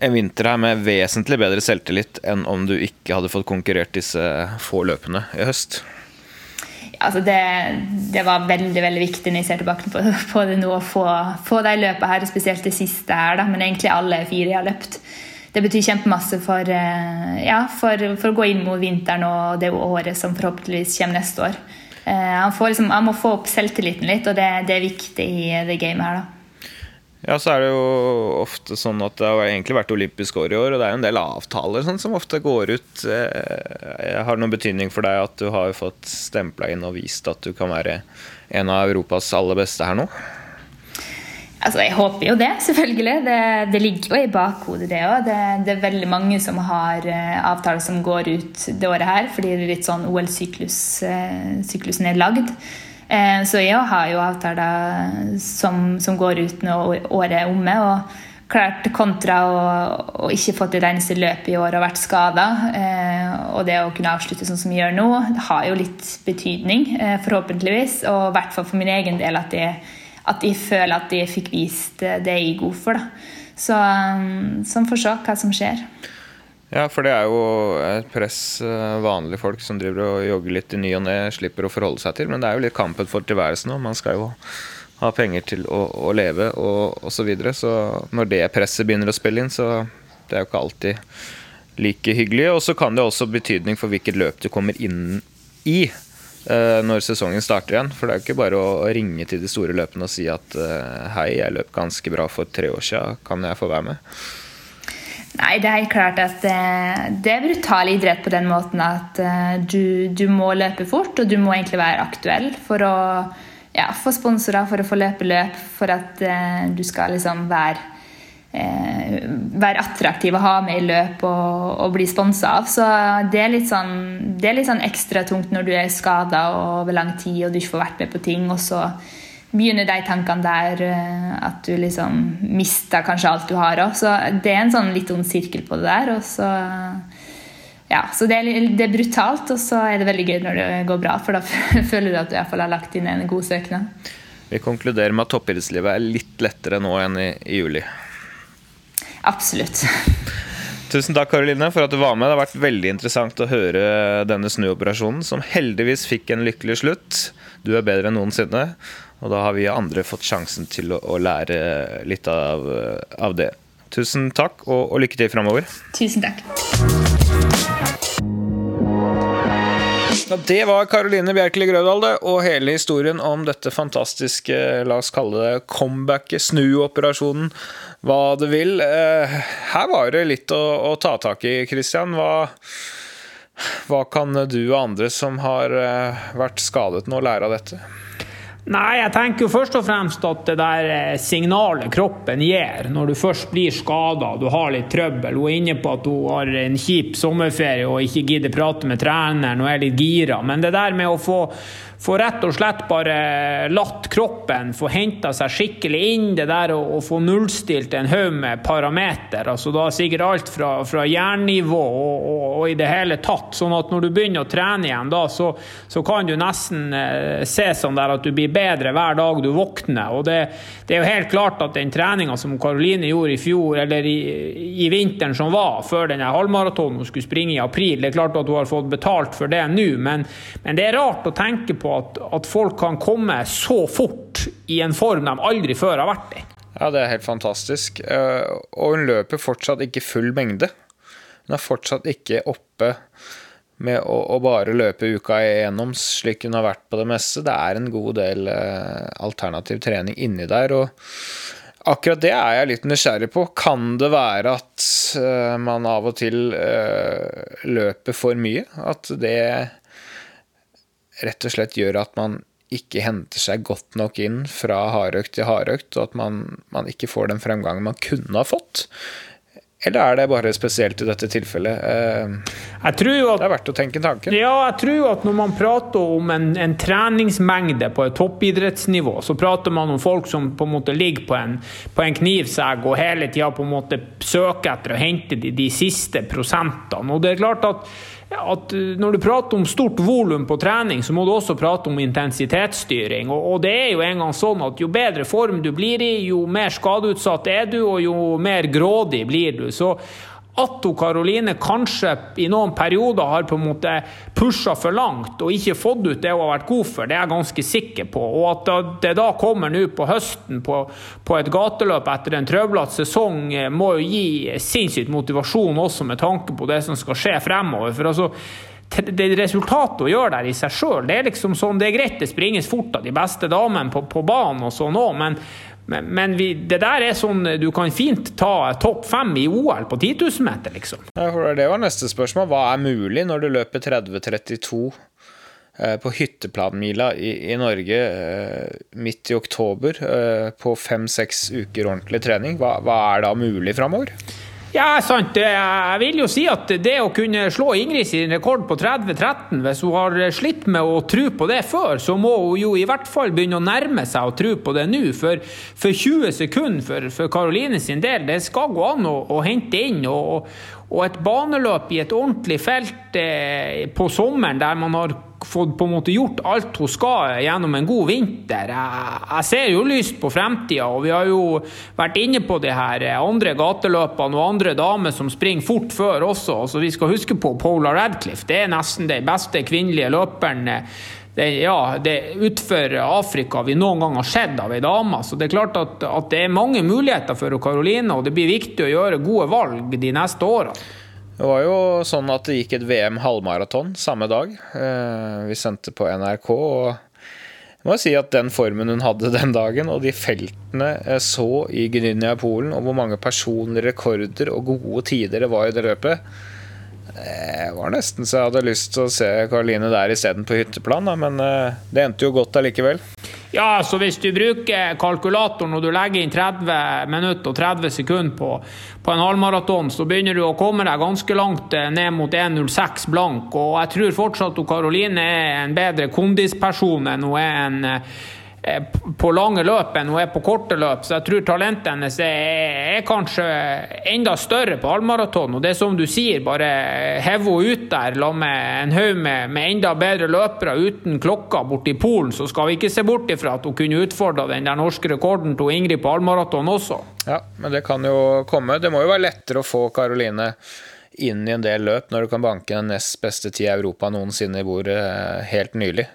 en vinter her med vesentlig bedre selvtillit enn om du ikke hadde fått konkurrert disse få løpene i høst? Altså det, det, var veldig veldig viktig når jeg ser tilbake på, på det nå, å få, få de løpene her, spesielt det siste her, da, men egentlig alle fire jeg har løpt. Det betyr kjempemasse for, eh, ja, for, for, å gå inn mot vinteren og det året som forhåpentligvis kommer neste år. Eh, han, liksom, han, må få opp selvtilliten litt, og det, det er viktig i det gamet her. da. Ja, så er det jo ofte sånn at det har egentlig vært olympisk år i år, og det er jo en del avtaler sånn, som ofte går ut. Eh, har det noen betydning for deg at du har fått stempla inn og vist at du kan være en av Europas aller beste her nå? Altså, Jeg håper jo det, selvfølgelig. Det, det ligger jo i bakhodet, det òg. Det, det, er veldig mange som har uh, avtaler som går ut det året her, fordi det er litt sånn OL-syklusen uh, er lagd. Eh, så jeg har jo avtaler som, som, går ut når året er omme. og klart Kontra å, ikke ikke fått et eneste løp i år og vært skada. Eh, og det å kunne avslutte sånn som vi gjør nå, det har jo litt betydning, eh, forhåpentligvis. Og i hvert fall for min egen del at jeg, at jeg føler at jeg fikk vist det jeg er god for. Da. Så, sånn, får se hva som skjer. Ja, for det er jo et press eh, vanlige folk som driver og jogger litt i ny og ne, slipper å forholde seg til. Men det er jo litt kampen for tilværelsen òg. Man skal jo ha penger til å, å leve og osv. Så, videre. så når det presset begynner å spille inn, så det er jo ikke alltid like hyggelig. Og så kan det også betydning for hvilket løp du kommer inn i uh, når sesongen starter igjen. For det er jo ikke bare å, ringe til de store løpene og si at uh, hei, jeg løp ganske bra for tre år siden, kan jeg få være med? Nei, det er helt klart at det er brutal idrett på den måten at eh, du, du, må løpe fort, og du må egentlig være aktuell for å ja, få sponsorer, for å få løpe løp, for at uh, du skal liksom være, være attraktiv å ha med i løp og, og bli sponsa av. Så det er, sånn, det er litt sånn ekstra tungt når du er skada over lang tid og du ikke får vært med på ting. og så begynner de tankene der eh, at du liksom mister kanskje alt du har òg. Så det er en sånn litt ond sirkel på det der. Og så ja, så det er, det er, brutalt, og så er det veldig gøy når det går bra, for da føler du at du i hvert fall har lagt inn en god søknad. Vi konkluderer med at toppidrettslivet er litt lettere nå enn i, i juli. Absolutt. Tusen takk, Karoline, for at du var med. Det har vært veldig interessant å høre denne snuoperasjonen, som heldigvis fikk en lykkelig slutt. Du er bedre enn noensinne. Og da har vi andre fått sjansen til å, å lære litt av, av, det. Tusen takk, og, og lykke til framover. Tusen takk. Det var Karoline Bjerkeli Grøvdal og hele historien om dette fantastiske, la oss kalle det comebacket, snuoperasjonen, hva det vil. Eh, her var det litt å, å ta tak i, Christian. Hva, hva kan du og andre som har eh, vært skadet nå, lære av dette? Nei, jeg tenker jo først og fremst at det der eh, signalet kroppen gir når du først blir skada, du har litt trøbbel Hun er inne på at hun har en kjip sommerferie og ikke gidder prate med treneren og er litt gira. Men det der med å få få rett og slett bare latt kroppen få henta seg skikkelig inn. Det der å, å få nullstilt en haug med parameter. altså Da sikkert alt fra, fra jernnivå og, og, og, i det hele tatt. Sånn at når du begynner å trene igjen, da, så, så kan du nesten eh, se sånn der at du blir bedre hver dag du våkner. og det, det er jo helt klart at den treninga som Karoline gjorde i fjor, eller i, i vinteren som var, før denne halvmaratonen hun skulle springe i april, det er klart at hun har fått betalt for det nå, men, men det er rart å tenke på at, at, folk kan komme så fort i en form de aldri før har vært i. Ja, det er helt fantastisk. Eh, og hun løper fortsatt ikke full mengde. Hun er fortsatt ikke oppe med å, å bare løpe uka igjennom slik hun har vært på det meste. Det er en god del eh, alternativ trening inni der. og Akkurat det er jeg litt nysgjerrig på. Kan det være at uh, man av og til uh, løper for mye? At det rett og slett gjør at man ikke henter seg godt nok inn fra hardøkt til hardøkt, og at man, man ikke får den fremgangen man kunne ha fått? Eller er det bare spesielt i dette tilfellet? Eh, at, det er verdt å tenke tanken. Ja, jeg tror at når man prater om en, en, treningsmengde på et toppidrettsnivå, så prater man om folk som på en måte ligger på en, på en knivsegg og hele tida på en måte søker etter å hente de, de siste prosentene. Og det er klart at at eh, når du prater om stort volum på trening, så må du også prate om intensitetsstyring. Og, det er jo en gang sånn at jo bedre form du blir i, jo mer skadeutsatt er du, og jo mer grådig blir du. Så at Karoline kanskje i noen perioder har på en måte pusha for langt og ikke fått ut det hun har vært god for, det er jeg ganske sikker på. Og at det da kommer nå på høsten på, på, et gateløp etter en trøblete sesong, eh, må jo gi sinnssykt motivasjon også med tanke på det som skal skje fremover. For altså det resultatet å gjøre der i seg sjøl, det er liksom sånn, det er greit det springes fort av de beste damene på, på banen og sånn òg, men men, men vi, det der er sånn du kan fint ta topp fem i OL på 10 000 meter, liksom. Ja, det var neste spørsmål. Hva er mulig når du løper 30-32 eh, på hytteplanmila i, i Norge eh, midt i oktober eh, på fem-seks uker ordentlig trening? Hva, hva er da mulig framover? Ja, sant. Jeg vil jo si at det å kunne slå Ingrid sin rekord på 30-13, hvis hun har slitt med å tro på det før, så må hun jo i hvert fall begynne å nærme seg å tro på det nå. For, for 20 sekunder for Karoline sin del, det skal gå an å, å hente inn. Og, og, et baneløp i et ordentlig felt eh, på sommeren der man har fått på en måte gjort alt hun skal gjennom en god vinter. Jeg, ser jo lyst på fremtida, og vi har jo vært inne på de her andre gateløpene og andre damer som springer fort før også. Så vi skal huske på Paula Radcliffe. Det er nesten den beste kvinnelige løperen det, ja, det utfor Afrika vi noen gang har sett av ei dame. Så det er klart at, at det er mange muligheter for Karoline, og det blir viktig å gjøre gode valg de neste årene. Det var jo sånn at det gikk et VM halvmaraton samme dag. Eh, vi sendte på NRK. og jeg må si at Den formen hun hadde den dagen, og de feltene jeg så i Gdynia i Polen, og hvor mange personlige rekorder og gode tider det var i det løpet Det var nesten så jeg hadde lyst til å se Karoline der isteden på hytteplan, men eh, det endte jo godt allikevel. Ja, så hvis du bruker kalkulatoren og du legger inn 30 minutter og 30 sekunder på, på en halvmaraton, så begynner du å komme deg ganske langt eh, ned mot 1,06 blank. Og jeg tror fortsatt at Karoline er en bedre kondisperson enn hun er en eh, Eh, på lange løp enn hun er på korte løp, så jeg tror talentet hennes er, er kanskje enda større på halvmaraton. Og det er som du sier, bare hev henne ut der la med en haug med, med, enda bedre løpere uten klokka borti Polen, så skal vi ikke se bort ifra at hun kunne utfordra den der norske rekorden til Ingrid på halvmaraton også. Ja, men det kan jo komme. Det må jo være lettere å få Karoline inn i en del løp når du kan banke den nest beste tid i Europa noensinne i bordet eh, helt nylig.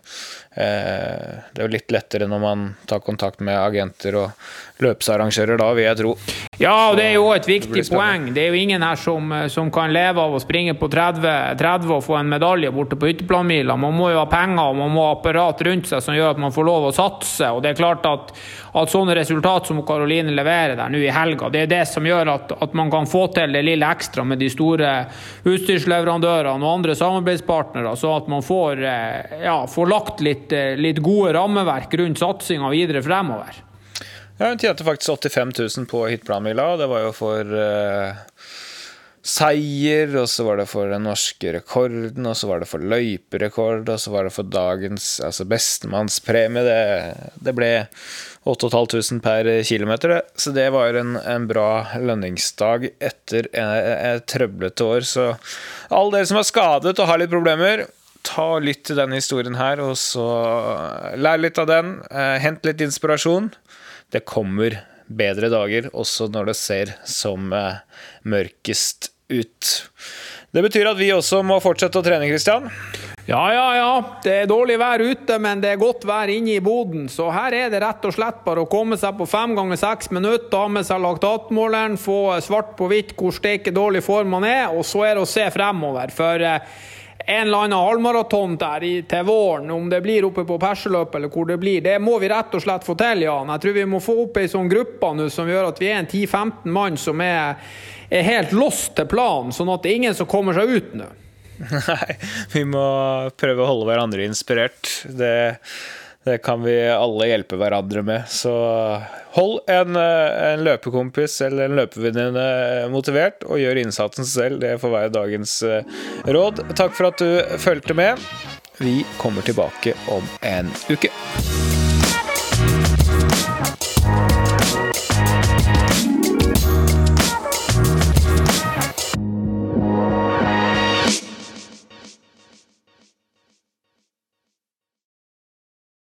Eh, det er jo litt lettere når man tar kontakt med agenter og løpsarrangører da, vil jeg tro. Ja, og det er jo et viktig poeng. Det er jo ingen her som, som kan leve av å springe på 30, 30 og få en medalje borte på hytteplanmila. Man må jo ha penger og man må ha apparat rundt seg som gjør at man får lov å satse. Og det er klart at, at sånne resultat som Karoline leverer der nå i helga, det er det som gjør at, at man kan få til det lille ekstra med de store utstyrsleverandørene og andre samarbeidspartnere, så at man får, eh, ja, får lagt litt, eh, litt gode rammeverk rundt satsinga videre fremover. Ja, Hun tjente faktisk 85 000 på hitplanmila. Det var jo for uh, seier, og så var det for den norske rekorden, og så var det for løyperekord, og så var det for dagens altså bestemannspremie. Det, det ble 8500 per kilometer, det. Så det var en, en bra lønningsdag etter et trøblete år. Så alle dere som er skadet og har litt problemer, ta litt til denne historien her, og så lær litt av den. Eh, hent litt inspirasjon det kommer bedre dager, også når det ser som eh, mørkest ut. Det betyr at vi også må fortsette å trene, Kristian. Ja, ja, ja. Det er dårlig vær ute, men det er godt vær inne i boden. Så her er det rett og slett bare å komme seg på fem ganger seks minutter, ha med seg laktatmåleren, få svart på hvitt hvor steike dårlig form man er, og så er det å se fremover. For eh, en eller annen halvmaraton der i, til våren, om det blir oppe på Perseløpet eller hvor det blir, det må vi rett og slett få til, Jan. Jeg tror vi må få opp ei sånn gruppe nå som gjør at vi er en 10-15 mann som er, er helt lost til planen, sånn at det er ingen som kommer seg ut nå. Nei, vi må prøve å holde hverandre inspirert. Det det kan vi alle hjelpe hverandre med. Så hold en, eh, en løpekompis eller en løpevenninne motivert, og gjør innsatsen selv. Det får være dagens eh, råd. Takk for at du fulgte med. Vi kommer tilbake om en uke.